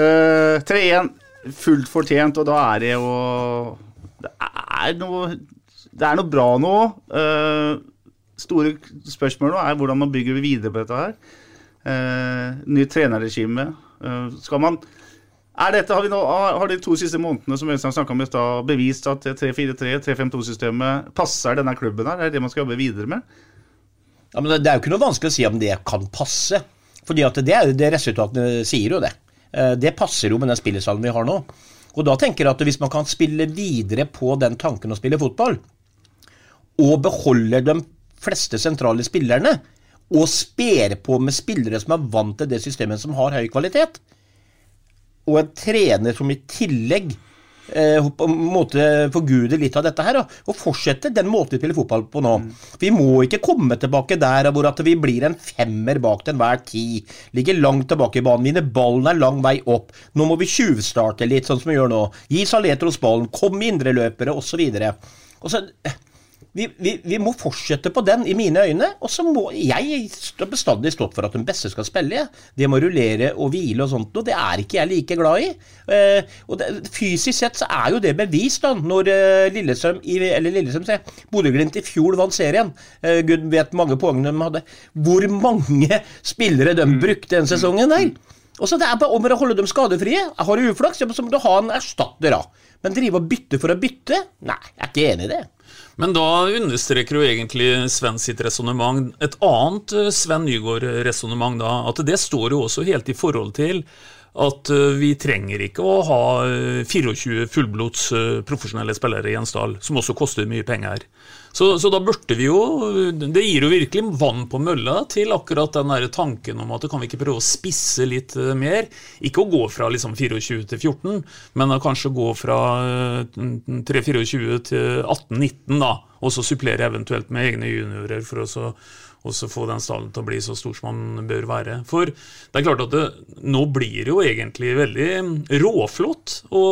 Eh, 3-1, fullt fortjent, og da er det jo Det er noe Det er noe bra nå. Uh, store spørsmål nå er hvordan man bygger videre på dette her. Uh, Nytt trenerregime. Uh, skal man er dette, har, vi nå, har har de to siste månedene som Øystein snakket om i stad, bevist at 3-4-3, 3-5-2-systemet passer denne klubben her? Er det man skal jobbe videre med? Ja, men Det er jo ikke noe vanskelig å si om det kan passe. Fordi at det, det resultatene sier jo det. Eh, Det passer jo med den spillesalen vi har nå. Og da tenker jeg at hvis man kan spille videre på den tanken å spille fotball, og beholder de fleste sentrale spillerne, og sper på med spillere som er vant til det systemet som har høy kvalitet, og en trener som i tillegg eh, på en måte forguder litt av dette her, og fortsetter den måten vi spiller fotball på nå. Vi må ikke komme tilbake der hvor at vi blir en femmer bak til enhver tid. Ligger langt tilbake i banen, vinner ballen er lang vei opp. Nå må vi tjuvstarte litt, sånn som vi gjør nå. Gi Saletros ballen, kom med indreløpere, osv. Vi, vi, vi må fortsette på den, i mine øyne. Og så må Jeg har bestandig stått for at den beste skal spille. jeg. Det må rullere og hvile og sånt, og det er ikke jeg like glad i. Eh, og det, Fysisk sett så er jo det bevist, da, når eh, Lillesøm i, eller Lillesøm, se, Bodø-Glimt i fjor vant serien. Eh, Gud vet mange poeng de hadde. Hvor mange spillere de brukte den sesongen der. Og så Det er bare om å holde dem skadefrie. Har du uflaks, så må du ha en erstatter, da. Men drive og bytte for å bytte? Nei, jeg er ikke enig i det. Men da understreker jo egentlig Sven sitt resonnement et annet eh, Sven Nygaard-resonnement, da. At det står jo også helt i forhold til at eh, vi trenger ikke å ha eh, 24 fullblods eh, profesjonelle spillere i en som også koster mye penger. Så, så da burde vi jo Det gir jo virkelig vann på mølla til akkurat den der tanken om at kan vi ikke prøve å spisse litt eh, mer? Ikke å gå fra liksom 24 til 14, men kanskje gå fra eh, 3-24 til 18-19, da. Og så supplere eventuelt med egne juniorer for å så også få den stallen til å bli så stor som den bør være. For det er klart at det, nå blir det jo egentlig veldig råflott å,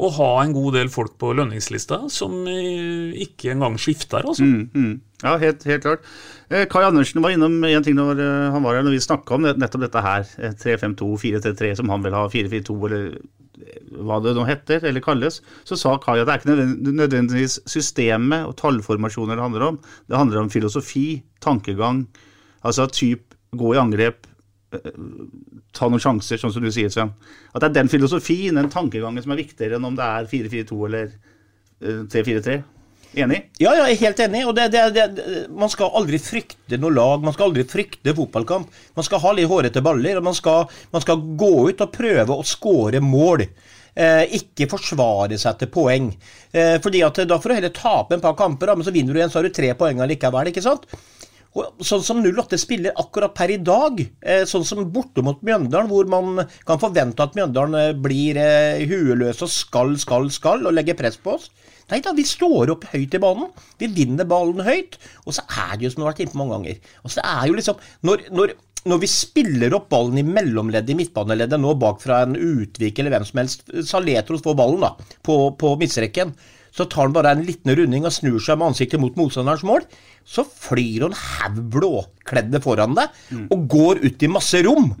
å ha en god del folk på lønningslista som eh, ikke engang skifter, altså. Mm, mm. Ja, helt, helt klart. Eh, Kai Andersen var innom en ting når eh, han var her, når vi snakka om nettopp dette her. eh, 3-5-2, 4-3-3, som han vil ha. 4-4-2, eller hva det nå heter, eller kalles. Så sa Kai at det er ikke nødvendigvis systemet og tallformasjoner det handler om. Det handler om filosofi, tankegang. Altså typ gå i angrep, ta noen sjanser, sånn som du sier, Sven. At det er den filosofien, den tankegangen, som er viktigere enn om det er 4-4-2 eller eh, 3-4-3. Enig? Ja, ja, jeg er helt enig. og det, det, det, Man skal aldri frykte noe lag, man skal aldri frykte fotballkamp. Man skal ha litt hårete baller, og man skal, man skal gå ut og prøve å skåre mål. Eh, ikke forsvare seg til poeng. Eh, fordi at Da får du heller tape en par kamper, da, men så vinner du igjen, så har du tre poeng likevel. ikke sant? Og sånn som 08 spiller akkurat per i dag, eh, sånn som borte mot Mjøndalen, hvor man kan forvente at Mjøndalen eh, blir eh, hueløs og skal, skal, skal, og legger press på oss. Nei da, vi står opp høyt i banen. Vi vinner ballen høyt. Og så er det jo som vi har vært inne på mange ganger. og så er jo liksom, når, når, når vi spiller opp ballen i mellomleddet i midtbaneleddet nå bak fra en Utvik eller hvem som helst, Saletros får ballen da, på, på midtstreken, så tar han bare en liten runding og snur seg med ansiktet mot motstanderens mål. Så flyr han haug blåkledde foran deg og går ut i masse rom.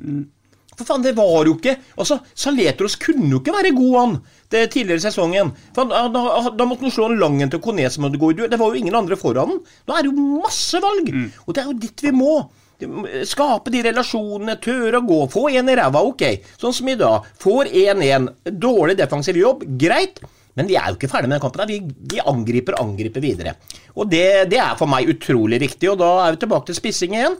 For faen, det var jo ikke Altså, Saletros kunne jo ikke være god, han, det tidligere sesongen. Han, da, da måtte han slå en lang en til Kone som hadde gått i duell. Det var jo ingen andre foran han. Nå er det jo masse valg! Og det er jo dit vi må. Skape de relasjonene, tørre å gå. Få en i ræva, ok. Sånn som i dag. Får 1-1. Dårlig defensiv jobb, greit. Men vi er jo ikke ferdig med den kampen. Vi, vi angriper angriper videre. Og det, det er for meg utrolig viktig. Og da er vi tilbake til spissing igjen.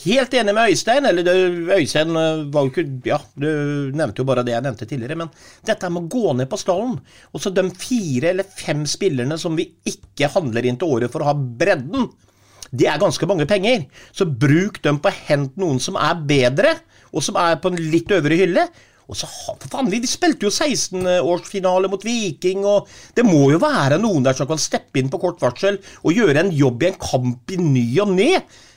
Helt enig med Øystein. eller Øystein eh, var jo ikke Ja, du nevnte jo bare det jeg nevnte tidligere. Men dette med å gå ned på stallen. Og så de fire eller fem spillerne som vi ikke handler inn til året for å ha bredden. Det er ganske mange penger. Så bruk dem på å hente noen som er bedre, og som er på en litt øvre hylle. Og så, for faen, Vi spilte jo 16-årsfinale mot Viking, og det må jo være noen der som kan steppe inn på kort varsel og gjøre en jobb i en kamp i ny og ne.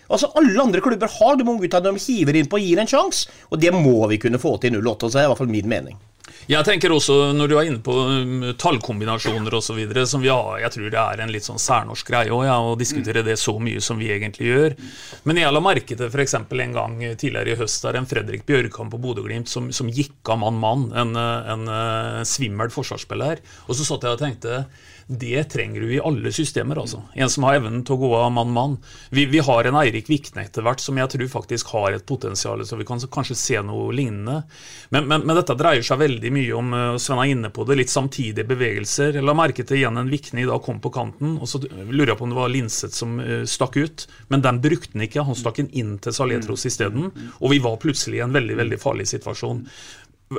Altså, Alle andre klubber har de unge gutta de hiver inn på og gir en sjanse, og det må vi kunne få til i 08. Så det er i hvert fall min mening. Jeg tenker også, når du er inne på um, tallkombinasjoner osv., som vi har Jeg tror det er en litt sånn særnorsk greie òg, ja, å diskutere det så mye som vi egentlig gjør. Men jeg la merke til f.eks. en gang tidligere i høst der en Fredrik Bjørkan på Bodø-Glimt som, som, gikk av mann-mann, en, en, en svimmel forsvarsspiller. Og så satt jeg og tenkte det trenger du i alle systemer. altså. En som har evnen til å gå av mann-mann. Vi, vi, har en Eirik Vikne etter hvert som jeg tror faktisk har et potensial, så vi kan kanskje se noe lignende. Men, men, men dette dreier seg veldig mye om uh, Sven er inne på det, litt samtidige bevegelser. Jeg la merke til igjen en Vikne i dag kom på kanten, og så lurer jeg på om det var Linseth som uh, stakk ut. Men den brukte han ikke, han stakk den inn til Saletros isteden. Og vi var plutselig i en veldig, veldig farlig situasjon.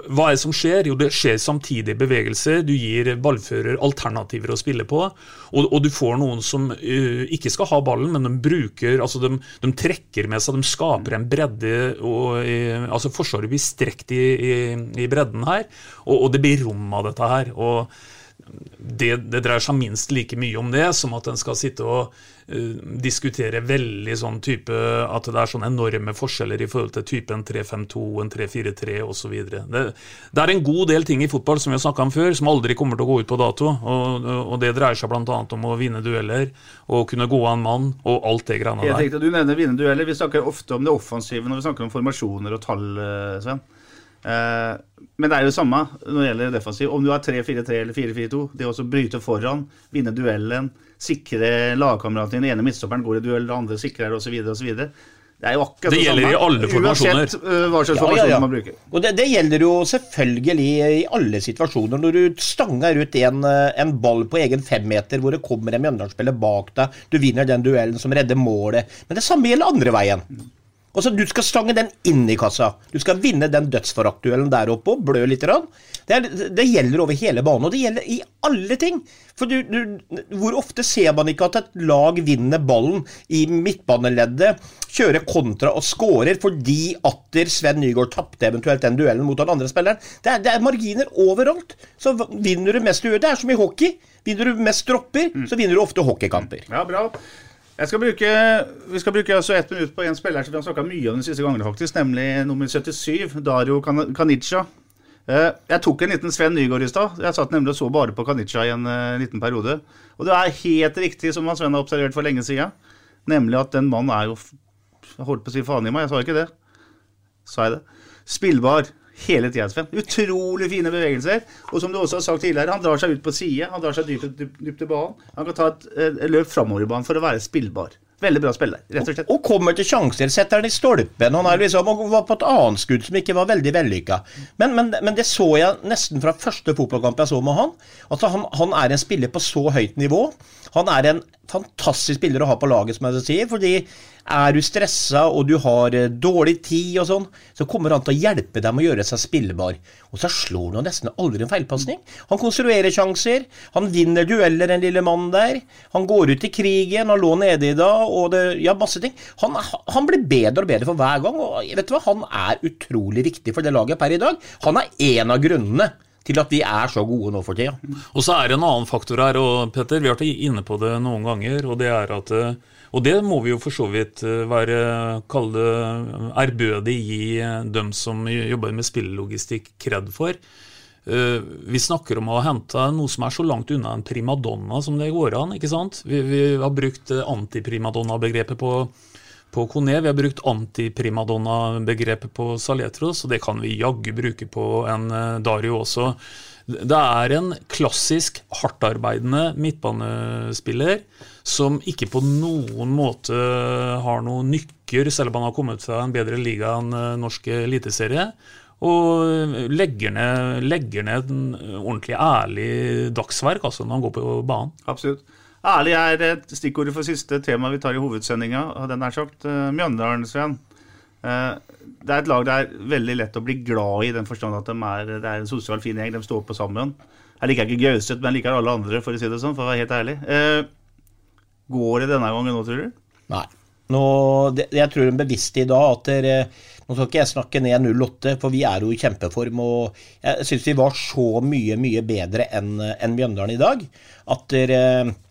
Hva er det som skjer? Jo, det skjer samtidig bevegelser. Du gir ballfører alternativer å spille på. Og, og du får noen som uh, ikke skal ha ballen, men de bruker altså de, de trekker med seg, de skaper en bredde. Og, uh, altså Forsvaret blir strekt i, i, i bredden her, og, og, det blir rom av dette her. og det, det, dreier seg minst like mye om det som at en skal sitte og uh, diskutere veldig sånn type At det er sånne enorme forskjeller i forhold til typen 3-5-2, en 3-4-3 osv. Det, det er en god del ting i fotball som vi har snakka om før, som aldri kommer til å gå ut på dato. Og, og det dreier seg bl.a. om å vinne dueller og kunne gå av en mann og alt det greiene der. Jeg tenkte, Du nevner vinne dueller. Vi snakker ofte om det offensive når vi snakker om formasjoner og tall, eh, Sven. Eh, men det er jo det samme når det gjelder defensiv. Om du har 3-4-3 eller 4-4-2, det å bryte foran, vinne duellen, sikre lagkameraten din, den ene midtstopperen går i duell, den andre sikrer osv. osv. Det er jo akkurat det, det gjelder i alle formasjoner. Uansett uh, hva slags ja, ja, ja. man bruker. Og det, det, gjelder jo selvfølgelig i alle situasjoner. Når du stanger ut en, eh, en ball på egen femmeter hvor det kommer en Mjøndalen-spiller bak deg, du vinner den duellen som redder målet. Men det samme gjelder andre veien. Altså, Du skal stange den inn i kassa. Du skal vinne den dødsforaktduellen der oppe og blø litt. Det, er, det, gjelder over hele banen, og det gjelder i alle ting. For du, du, Hvor ofte ser man ikke at et lag vinner ballen i midtbaneleddet, kjører kontra og scorer fordi atter Sven Nygaard tapte eventuelt den duellen mot den andre spilleren? Det er, det er marginer overalt. Så vinner du mest du gjør. Det er som i hockey. Vinner du mest dropper, så vinner du ofte hockeykamper. Ja, bra. Skal bruke, vi skal bruke altså ett minutt på en spiller som vi har snakka mye om de siste gangene, faktisk, nemlig nummer 77, Dario Kanica. Eh, jeg tok en liten Sven Nygaard i stad. Jeg satt nemlig og så bare på Kanica i en uh, liten periode. Og det er helt riktig, som Sven har observert for lenge siden, nemlig at den mannen er jo Jeg holdt på å si faen i meg, jeg sa ikke det. Sa jeg det? Spillbar hele tida, Sven. Utrolig fine bevegelser. Og som du også har sagt tidligere, han drar seg ut på side, han drar seg dypt, dypt, dypt i banen. Han kan ta et, et løp framover i banen for å være spillbar. Veldig bra spiller, rett og slett. Og, og kommer til sjanser, setter den i stolpen. Han er liksom, og var på et annet skudd som ikke var veldig vellykka. Men, men, men, det så jeg nesten fra første fotballkamp jeg så med han. Altså han, han er en spiller på så høyt nivå. Han er en fantastisk spiller å ha på laget, som jeg sier. fordi er du stressa og du har eh, dårlig tid og sånn, så kommer han til å hjelpe dem å gjøre seg spillbar. Og så slår han nesten aldri en feilpasning. Han konstruerer sjanser, han vinner dueller, den lille mannen der. Han går ut i krigen, han lå nede i dag, og det, ja, masse ting. Han, han, blir bedre og bedre for hver gang, og vet du hva, han er utrolig viktig for det laget per i dag. Han er en av grunnene til at vi er så gode nå for tida. Og så er det en annen faktor her, og Petter, vi har vært inne på det noen ganger, og det er at uh, og det må vi jo for så vidt eh, være kalle ærbødig gi eh, dem som jobber med spillelogistikk, kred for. Eh, vi snakker om å hente noe som er så langt unna en primadonna som det går an. ikke sant? Vi, vi har brukt antiprimadonna-begrepet på, på Kone. Vi har brukt antiprimadonna-begrepet på Saletros, og det kan vi jaggu bruke på en Dario også. Det er en klassisk hardtarbeidende midtbanespiller som ikke på noen måte har noen nykker, selv om han har kommet fra en bedre liga enn eh, norsk eliteserie. Og legger ned, legger ned en ordentlig ærlig dagsverk altså når han går på banen. Absolutt. Ærlig er et stikkordet for siste tema vi tar i hovedsendinga. Den er sagt eh, Mjøndalen, Sven. Eh, det er et lag det er veldig lett å bli glad i, i den forstand at de er, det er en sosial fin gjeng. De står på sammen. Jeg liker ikke Gauseth, men jeg liker alle andre, for å si det sånn, for å være helt ærlig. Eh, går det denne gangen nå, tror du? Nei. Nå, det, jeg tror de er bevisst i dag at dere, Nå skal ikke jeg snakke ned 08, for vi er jo i kjempeform. og Jeg syns vi var så mye, mye bedre enn en Mjøndalen i dag. At dere,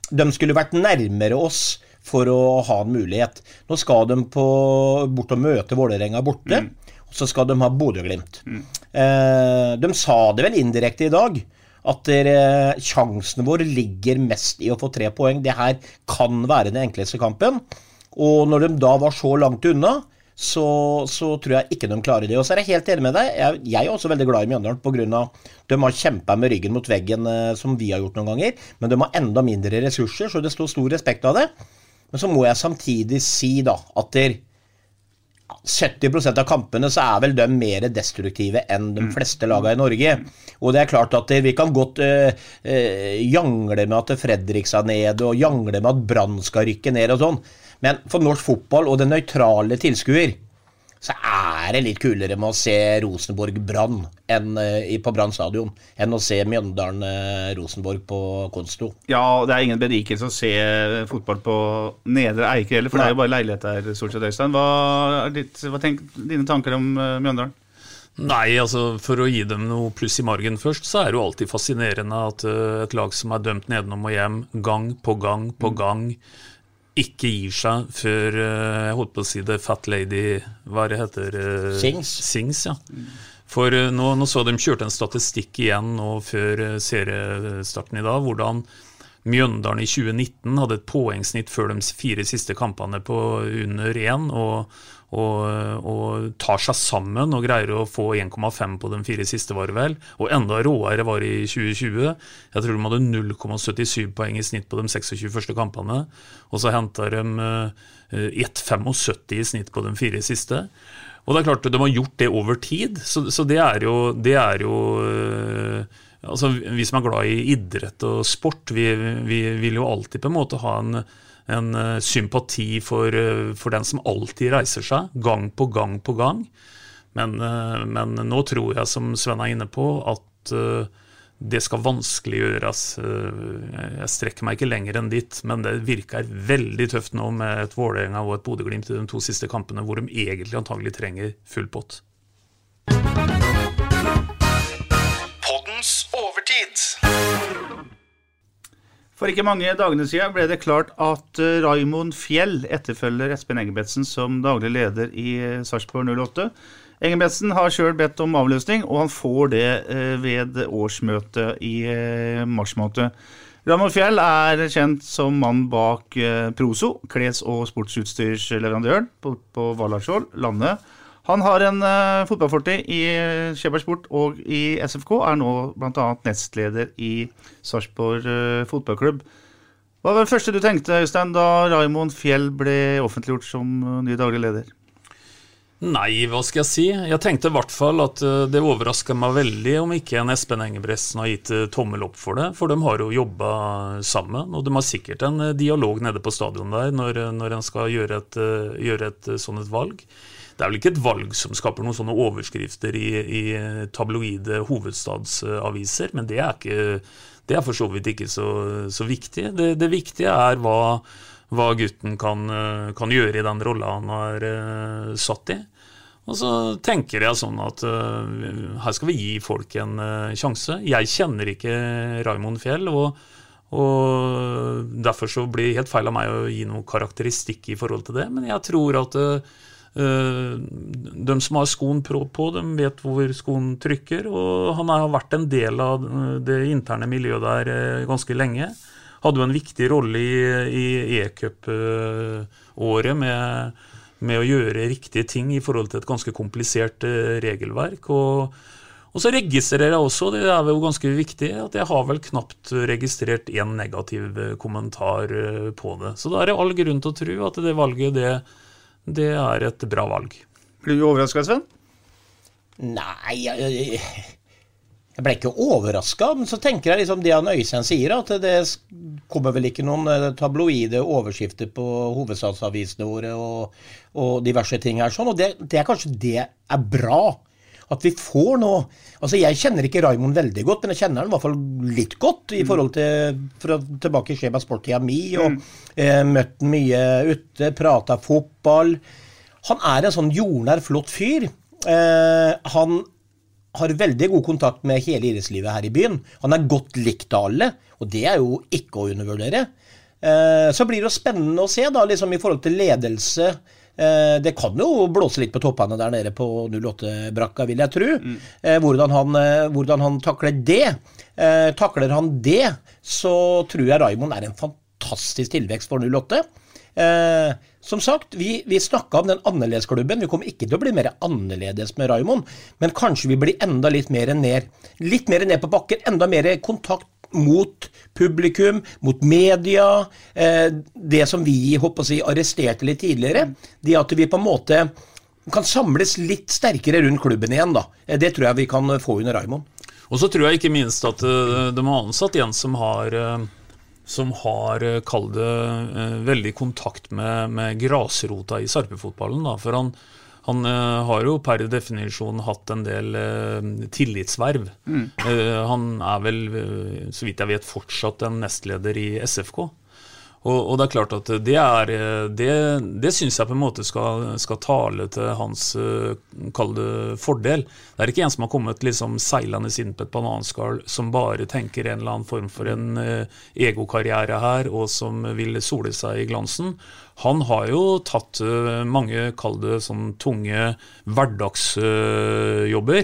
de skulle vært nærmere oss for å ha en mulighet. Nå skal de på, bort og møte Vålerenga borte. Mm. Og så skal de ha Bodø-Glimt. Mm. Eh, de sa det vel indirekte i dag at dere, sjansen vår ligger mest i å få tre poeng. Det her kan være den enkleste kampen. Og når de da var så langt unna, så, så, tror jeg ikke de klarer det. Og så er jeg helt enig med deg. Jeg, jeg er også veldig glad i Mjøndalen pga. de har kjempa med ryggen mot veggen, eh, som vi har gjort noen ganger. Men de har enda mindre ressurser, så det står stor respekt av det. Men så må jeg samtidig si da at der, 70% av kampene så er vel de mer destruktive enn de mm. fleste lagene i Norge. Og det er klart at vi kan godt øh, øh, jangle med at Fredrikstad er nede, og jangle med at Brann skal rykke ned og sånn. Men for norsk fotball og den nøytrale tilskuer så er det litt kulere med å se Rosenborg-Brann uh, på Brann stadion enn å se Mjøndalen-Rosenborg på Konsto. Ja, det er ingen berikelse å se fotball på Nedre Eiker heller, for Nei. det er jo bare leilighet der, stort sett, Øystein. Hva er ditt, hva tenk, dine tanker om uh, Mjøndalen? Nei, altså for å gi dem noe pluss i margen først, så er det jo alltid fascinerende at uh, et lag som er dømt nedenom og hjem gang på gang på mm. gang, ikke gir seg før eh, jeg holdt på å si det Fat Lady Hva det heter uh, Sings. Sings ja. For uh, nå, nå, så de kjørte en statistikk igjen nå før seriestarten i dag, hvordan Mjøndalen i 2019 hadde et poengsnitt før de fire siste kampene på under én. Og, og, og, tar seg sammen og greier å få 1,5 på de fire siste, var det vel. Og enda råere var i 2020. Jeg tror de hadde 0,77 poeng i snitt på de 26 første kampene. Og så henta de 1,75 eh, i snitt på de fire siste. Og det er klart, De har gjort det over tid, så, så det er jo, det er jo eh, altså Vi som er glad i idrett og sport, vi, vi vil jo alltid på en måte ha en en uh, sympati for, uh, for, den som alltid reiser seg, gang på gang på gang. Men, uh, men nå tror jeg, som Sven er inne på, at det skal vanskeliggjøres. Jeg strekker meg ikke lenger enn dit, men det virker veldig tøft nå med et Vålerenga og et Bodø-Glimt i de to siste kampene, hvor de egentlig antagelig trenger full pott. For ikke mange dagene siden ble det klart at uh, Raimond Fjell etterfølger Espen Engebretsen som daglig leder i uh, Sarpsborg 08. Engebretsen har sjøl bedt om avløsning, og han får det uh, ved årsmøtet i mars måned. Raimond Fjell er kjent som mann bak Proso, kles- og sportsutstyrsleverandøren på, på landet. Han har en uh, fotballfortid i Skjeberg og i SFK. Er nå bl.a. nestleder i Sarpsborg uh, fotballklubb. Hva var det første du tenkte Øystein, da Raimond Fjell ble offentliggjort som ny daglig leder? Nei, hva skal jeg si? Jeg tenkte i hvert fall at det overraska meg veldig om ikke en Espen Engebretsen har gitt tommel opp for det. For de har jo jobba sammen, og de har sikkert en dialog nede på stadion der når, når en skal gjøre et, gjøre et sånt et valg. Det er vel ikke et valg som skaper noen sånne overskrifter i, i tabloide hovedstadsaviser, men det er, ikke, det er for så vidt ikke så, så viktig. Det, det, viktige er hva, hva gutten kan, kan, gjøre i den rolla han er uh, satt i. Og så tenker jeg sånn at uh, her skal vi gi folk en uh, sjanse. Jeg kjenner ikke Raymond Fjell. og og Derfor så blir det helt feil av meg å gi noen karakteristikk i forhold til det. Men jeg tror at uh, Eh, de som har skoen på, de vet hvor skoen trykker. Og han har vært en del av eh, det interne miljøet der eh, ganske lenge. Hadde jo en viktig rolle i e-cup-året med, med, å gjøre riktige ting i forhold til et ganske komplisert regelverk. og og så registrerer jeg også, det er jo ganske viktig, at jeg har vel knapt registrert én negativ kommentar på det. Så da er det all grunn til å tro at det valget det det er et bra valg. Blir du overraska, Sven? Nei, jeg, jeg ble ikke overraska. Men så tenker jeg liksom det han Øystein sier, at det kommer vel ikke noen eh, tabloide overskrifter på hovedstadsavisene våre og, og, diverse ting her sånn. Og det, det er kanskje det er bra. At vi får nå Altså Jeg kjenner ikke Raymond veldig godt, men jeg kjenner han i hvert fall litt godt i forhold til fra tilbake i Skjema Sport-tida mi. og eh, Møtt han mye ute, prata fotball. Han er en sånn jordnær, flott fyr. Eh, han har veldig god kontakt med hele idrettslivet her i byen. Han er godt likt av alle, og det er jo ikke å undervurdere. Eh, så blir det jo spennende å se, da, liksom i forhold til ledelse. Eh, det kan jo blåse litt på toppene der nede på 08-brakka, vil jeg tro. Mm. Hvordan, han, eh, hvordan han takler det. Takler han det, så tror jeg Raymond er en fantastisk tilvekst for 08. Eh, som sagt, vi, vi snakka om den annerledesklubben. Vi kommer ikke til å bli mer annerledes med Raymond, men kanskje vi blir enda litt mer ned, litt mer ned på bakken. Enda mer kontakt mot publikum, mot media. Eh, det som vi håper å si, arresterte litt tidligere. Det at vi på en måte kan samles litt sterkere rundt klubben igjen. da. Eh, Det tror jeg vi kan få under Raymond. Og så tror jeg ikke minst at eh, de har ansatt en som har eh, som har, eh, kall det, eh, veldig kontakt med, med grasrota i sarpefotballen. Da. For han, han eh, har jo per definisjon hatt en del eh, tillitsverv. Eh, han er vel, så vidt jeg vet, fortsatt en nestleder i SFK. Og, og det er klart at det er eh, Det, det syns jeg på en måte skal, skal tale til hans kalde kall det fordel. Det er ikke en som har kommet liksom seilende inn på et bananskall, som bare tenker en eller annen form for en eh, egokarriere her, og som vil sole seg i glansen. Han har jo tatt eh, mange, kall det sånn tunge hverdagsjobber.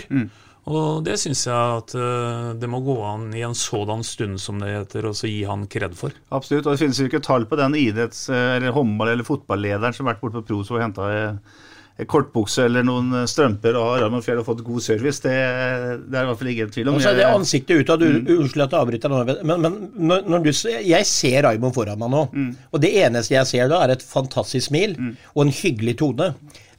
Og det syns jeg at eh, det må gå an i en sådan stund som det heter, og så gi han kred for. Absolutt. Og det finnes jo ikke tall på den idretts- eller håndball- eller fotballederen som har vært borte på Pros og henta kortbukse eller noen strømper og har Raymond Fjell og fått god service. Det, det er i hvert fall ingen tvil om. Altså, det Jeg- ansiktet utad, unnskyld at jeg avbryter, nå, men, men når, når du, jeg ser Raymond foran meg nå, og det eneste jeg ser da, er et fantastisk smil og en hyggelig tone.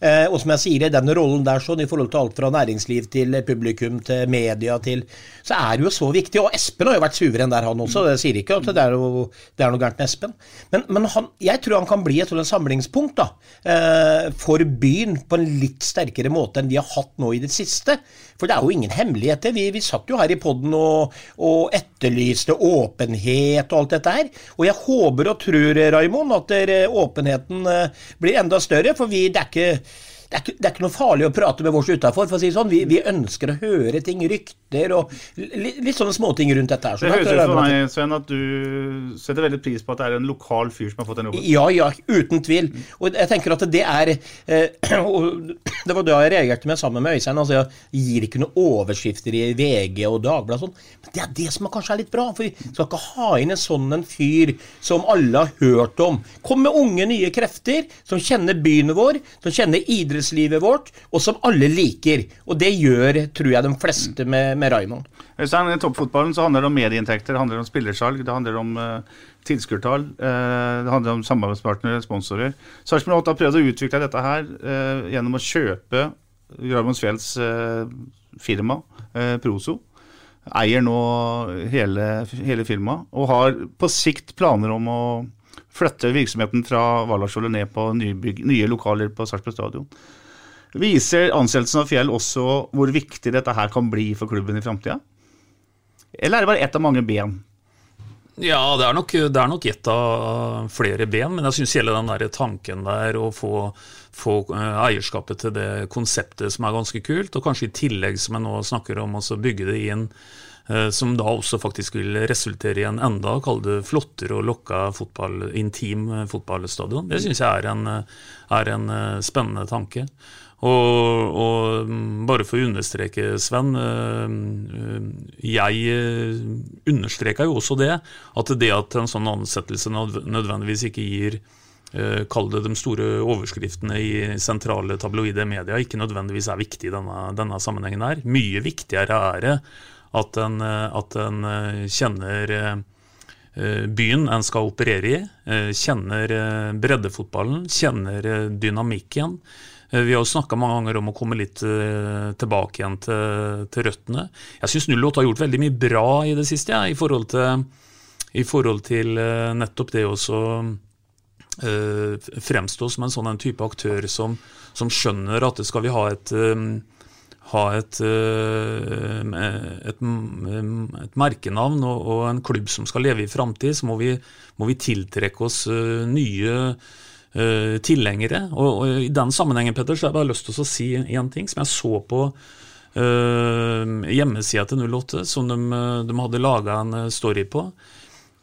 Eh, og som jeg sier, i den rollen der sånn, i forhold til alt fra næringsliv til publikum til media til Så er det jo så viktig. Og Espen har jo vært suveren der, han også. Jeg sier ikke at det er noe, det er noe gærent med Espen. Men, men han, jeg tror han kan bli et samlingspunkt da, eh, for byen på en litt sterkere måte enn vi har hatt nå i det siste. For det er jo ingen hemmeligheter. Vi, vi satt jo her i poden og, og etterlyste åpenhet og alt dette her. Og jeg håper og tror, Raimond, at åpenheten eh, blir enda større. For vi, det, er ikke, det, er ikke, det er ikke noe farlig å prate med oss utafor, for å si sånn. Vi, vi ønsker å høre ting, rykter og litt, litt sånne småting rundt dette her. Så Det høres ut for meg, Sven, at du setter veldig pris på at det er en lokal fyr som har fått den jobben. Ja, ja, uten tvil. Og jeg tenker at det er eh, og Det var da jeg reagerte med sammen med Øystein. Altså, jeg gir ikke noen overskrifter i VG og Dagbladet og sånn. Men det er det som kanskje er litt bra. For vi skal ikke ha inn en sånn en fyr som alle har hørt om. Kom med unge, nye krefter som kjenner byen vår, som kjenner idrettslivet vårt, og som alle liker. Og det gjør, tror jeg, de fleste med, med Raymond. Øystein, I toppfotballen så handler det om medieinntekter, det handler om spillersalg, det handler om uh, tilskuertall, uh, det handler om samarbeidspartnere, sponsorer. Sarpsborg 8 har prøvd å utvikle dette her uh, gjennom å kjøpe Raymond Fjells eh, firma, uh, Proso. Eier nå hele, hele firmaet, og har på sikt planer om å flytte virksomheten fra Vallarskjoldet ned på nybygg, nye lokaler på Sarpsborg stadion. Viser ansettelsen av Fjell også hvor viktig dette her kan bli for klubben i framtida? Eller er det bare ett av mange ben? Ja, det er nok, det nok ett av flere ben, men jeg syns hele den der tanken der å få, få eh, eierskapet til det konseptet som er ganske kult, og kanskje i tillegg, som jeg nå snakker om, også bygge det inn som da også faktisk vil resultere i en enda kall det flottere og lokka fotball, intim eh, fotballstadion. Det syns jeg er en, eh, er en eh, spennende tanke. Og, og mm, bare for å understreke, Sven. Jeg understreka jo også det, at det at en sånn ansettelse nødvendigvis ikke gir Kall det de store overskriftene i sentrale tabloide medier, ikke nødvendigvis er viktig i denne, denne sammenhengen her. Mye viktigere er det at en, øh, at en øh, kjenner eh, byen en skal operere i, eh, kjenner eh, breddefotballen, kjenner eh, dynamikken. Eh, Vi har jo snakka mange ganger om å komme litt eh, tilbake igjen til, til røttene. Jeg syns 08 har gjort veldig mye bra i det siste, ja, i forhold til, i forhold til eh, nettopp det også fremstå som en sånn en type aktør som, som skjønner at skal vi ha et, eh, ha et, eh, et, et merkenavn og, og, en klubb som skal leve i framtid, så må vi, må vi, tiltrekke oss eh, nye uh, tilhengere. Og, og, I den sammenhengen Petter, så har jeg bare lyst til å si én ting som jeg så på uh, hjemmesida til 08, som de, de hadde laga en story på.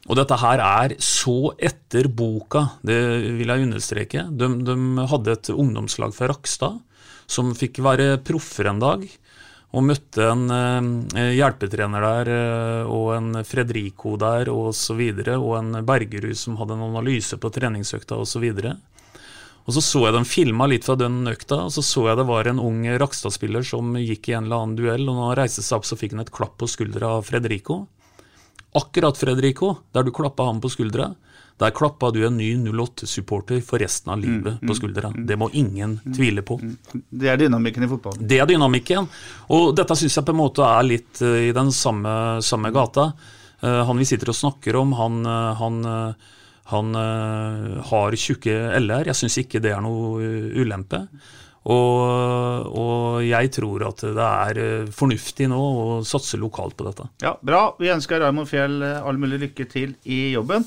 Og dette her er så etter boka, det vil jeg understreke. De, de hadde et ungdomslag fra Rakstad som fikk være proffer en dag. Og møtte en eh, hjelpetrener der, eh, og en Fredrico der, og så videre, og en Bergerud som hadde en analyse på treningsøkta, og så. Og så så jeg dem filma litt fra den økta, og så så jeg det var en ung Rakstad-spiller som gikk i en eller annen duell, og når han reiste seg opp, så fikk han et klapp på skuldra av Fredrico. Akkurat, Fredrico, der du klappa ham på skuldra, der klappa du en ny 08-supporter for resten av livet mm, på mm, skuldra. Mm, det må ingen tvile på. Det er dynamikken i fotballen? Det er dynamikken. Og dette syns jeg på en måte er litt eh, i den samme, samme gata. Uh, han vi sitter og snakker om, han, eh, han, han uh, har tjukke l-er. Jeg syns ikke det er noe ulempe. Og, og, jeg tror at det er fornuftig nå å satse lokalt på dette. Ja, Bra. Vi ønsker Raymond Fjell all mulig lykke til i jobben.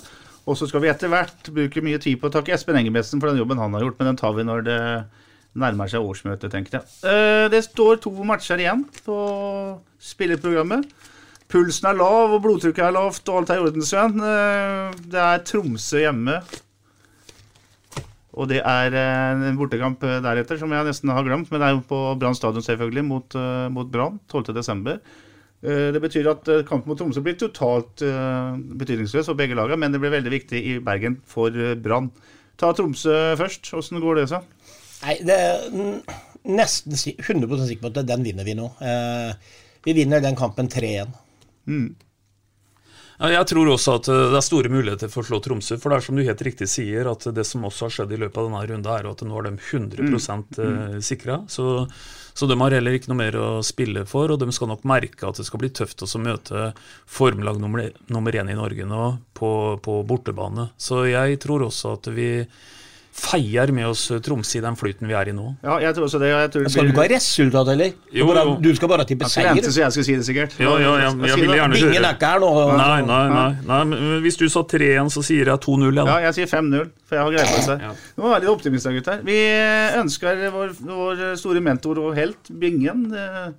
Og så skal vi etter hvert bruke mye tid på å takke Espen Engebretsen for den jobben han har gjort, men den tar vi når det nærmer seg årsmøtet, tenker jeg. Eh, det står to matcher igjen på spillerprogrammet. Pulsen er lav, og blodtrykket er lavt, og alt er i orden, Sven. Eh, det er Tromsø hjemme. Og det er eh, en bortekamp deretter, som jeg nesten har glemt. Men det er jo på Brann stadion, selvfølgelig, mot, mot Brann 12.12. Eh, det betyr at eh, kampen mot Tromsø blir totalt uh, betydningsløs for begge lagene, men det blir veldig viktig i Bergen for Brann. Ta Tromsø først. Åssen går det så? Nei, det er nesten 100 sikker på at den vinner vi nå. vi vinner den kampen 3-1. Mm. Jeg tror også at det er store muligheter for å slå Tromsø. For det er som du helt riktig sier, at det som også har skjedd i løpet av denne runden, er at nå er de 100 mm. mm. sikra. Så så de har heller ikke noe mer å spille for, og de skal nok merke at det skal bli tøft å møte formlag nummer, nummer én i Norge nå på, på bortebane. Så jeg tror også at vi feier med oss Tromsø i den flyten vi er i nå. Ja, jeg tror også det. Jeg tror det skal du ikke ha resultat, eller? Jo, jo. Du skal bare tippe seier? Jeg så jeg skal si det, sikkert. Ja, ja, ja, jeg vil gjerne høre. Ingen er ikke her nå. Nei, nei, nei, nei. Hvis du sa 3-1, så sier jeg 2-0. Ja, ja, jeg sier 5-0, for jeg har greie på det. Du må være litt optimist, gutter. Vi ønsker vår, vår store mentor og helt, Bingen eh,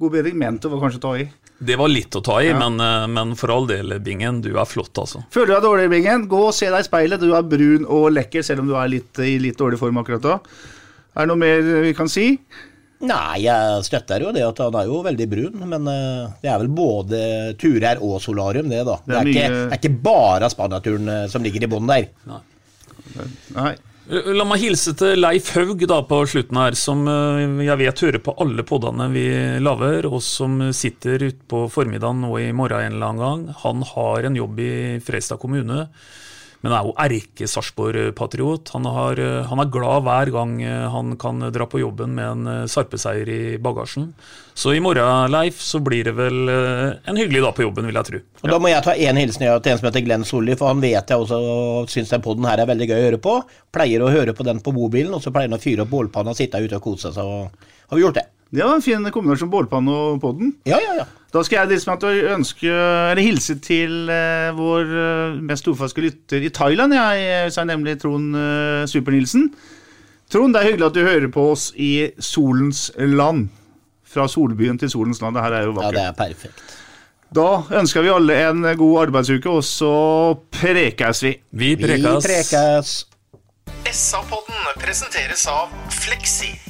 God bedring. Mentor var kanskje å ta i. Det var litt å ta i, ja. men, eh, men, for all del, Bingen, du er flott, altså. Føler du deg dårlig, Bingen? Gå og se deg i speilet. Du er brun og lekker, selv om du er litt, i litt dårlig form akkurat da. Er det noe mer vi kan si? Nei, jeg støtter jo det at han er jo veldig brun, men uh, det er vel både turer og solarium, det, da. Det er, det er, mye... ikke, det er ikke, bare Spania-turen uh, som ligger i bånn der. Nei. Nei. La meg hilse til Leif Haug da på slutten her, som eh, jeg vet hører på alle podene vi lager, og som sitter utpå formiddagen nå i morgen en eller annen gang. Han har en jobb i Freistad kommune men er jo erke-Sarpsborg-patriot. Han, eh, han, er glad hver gang eh, han kan dra på jobben med en eh, Sarpeseier i bagasjen. Så i morgen, Leif, så blir det vel en hyggelig dag på jobben, vil jeg tro. Og Da må jeg ta én hilsen til en som heter Glenn Solli, for han vet jeg også syns den poden her er veldig gøy å høre på. Pleier å høre på den på mobilen, og så pleier han å fyre opp bålpanna, sitte ute og kose seg. Så har vi gjort det. Det var en fin kombinasjon bålpanne og podden. Ja, ja, ja. Da skal jeg liksom ønske, eller hilse til eh, vår uh, mest trofaste lytter i Thailand. Jeg sa nemlig Trond eh, Super-Nilsen. Trond, det er hyggelig at du hører på oss i solens land. Fra solbyen til solens land. Det her er jo vakkert. Ja, det er perfekt. Da ønsker vi alle en god arbeidsuke, og så prekes vi. Vi prekes. Vi prekes. SA-podden presenteres av Fleksi.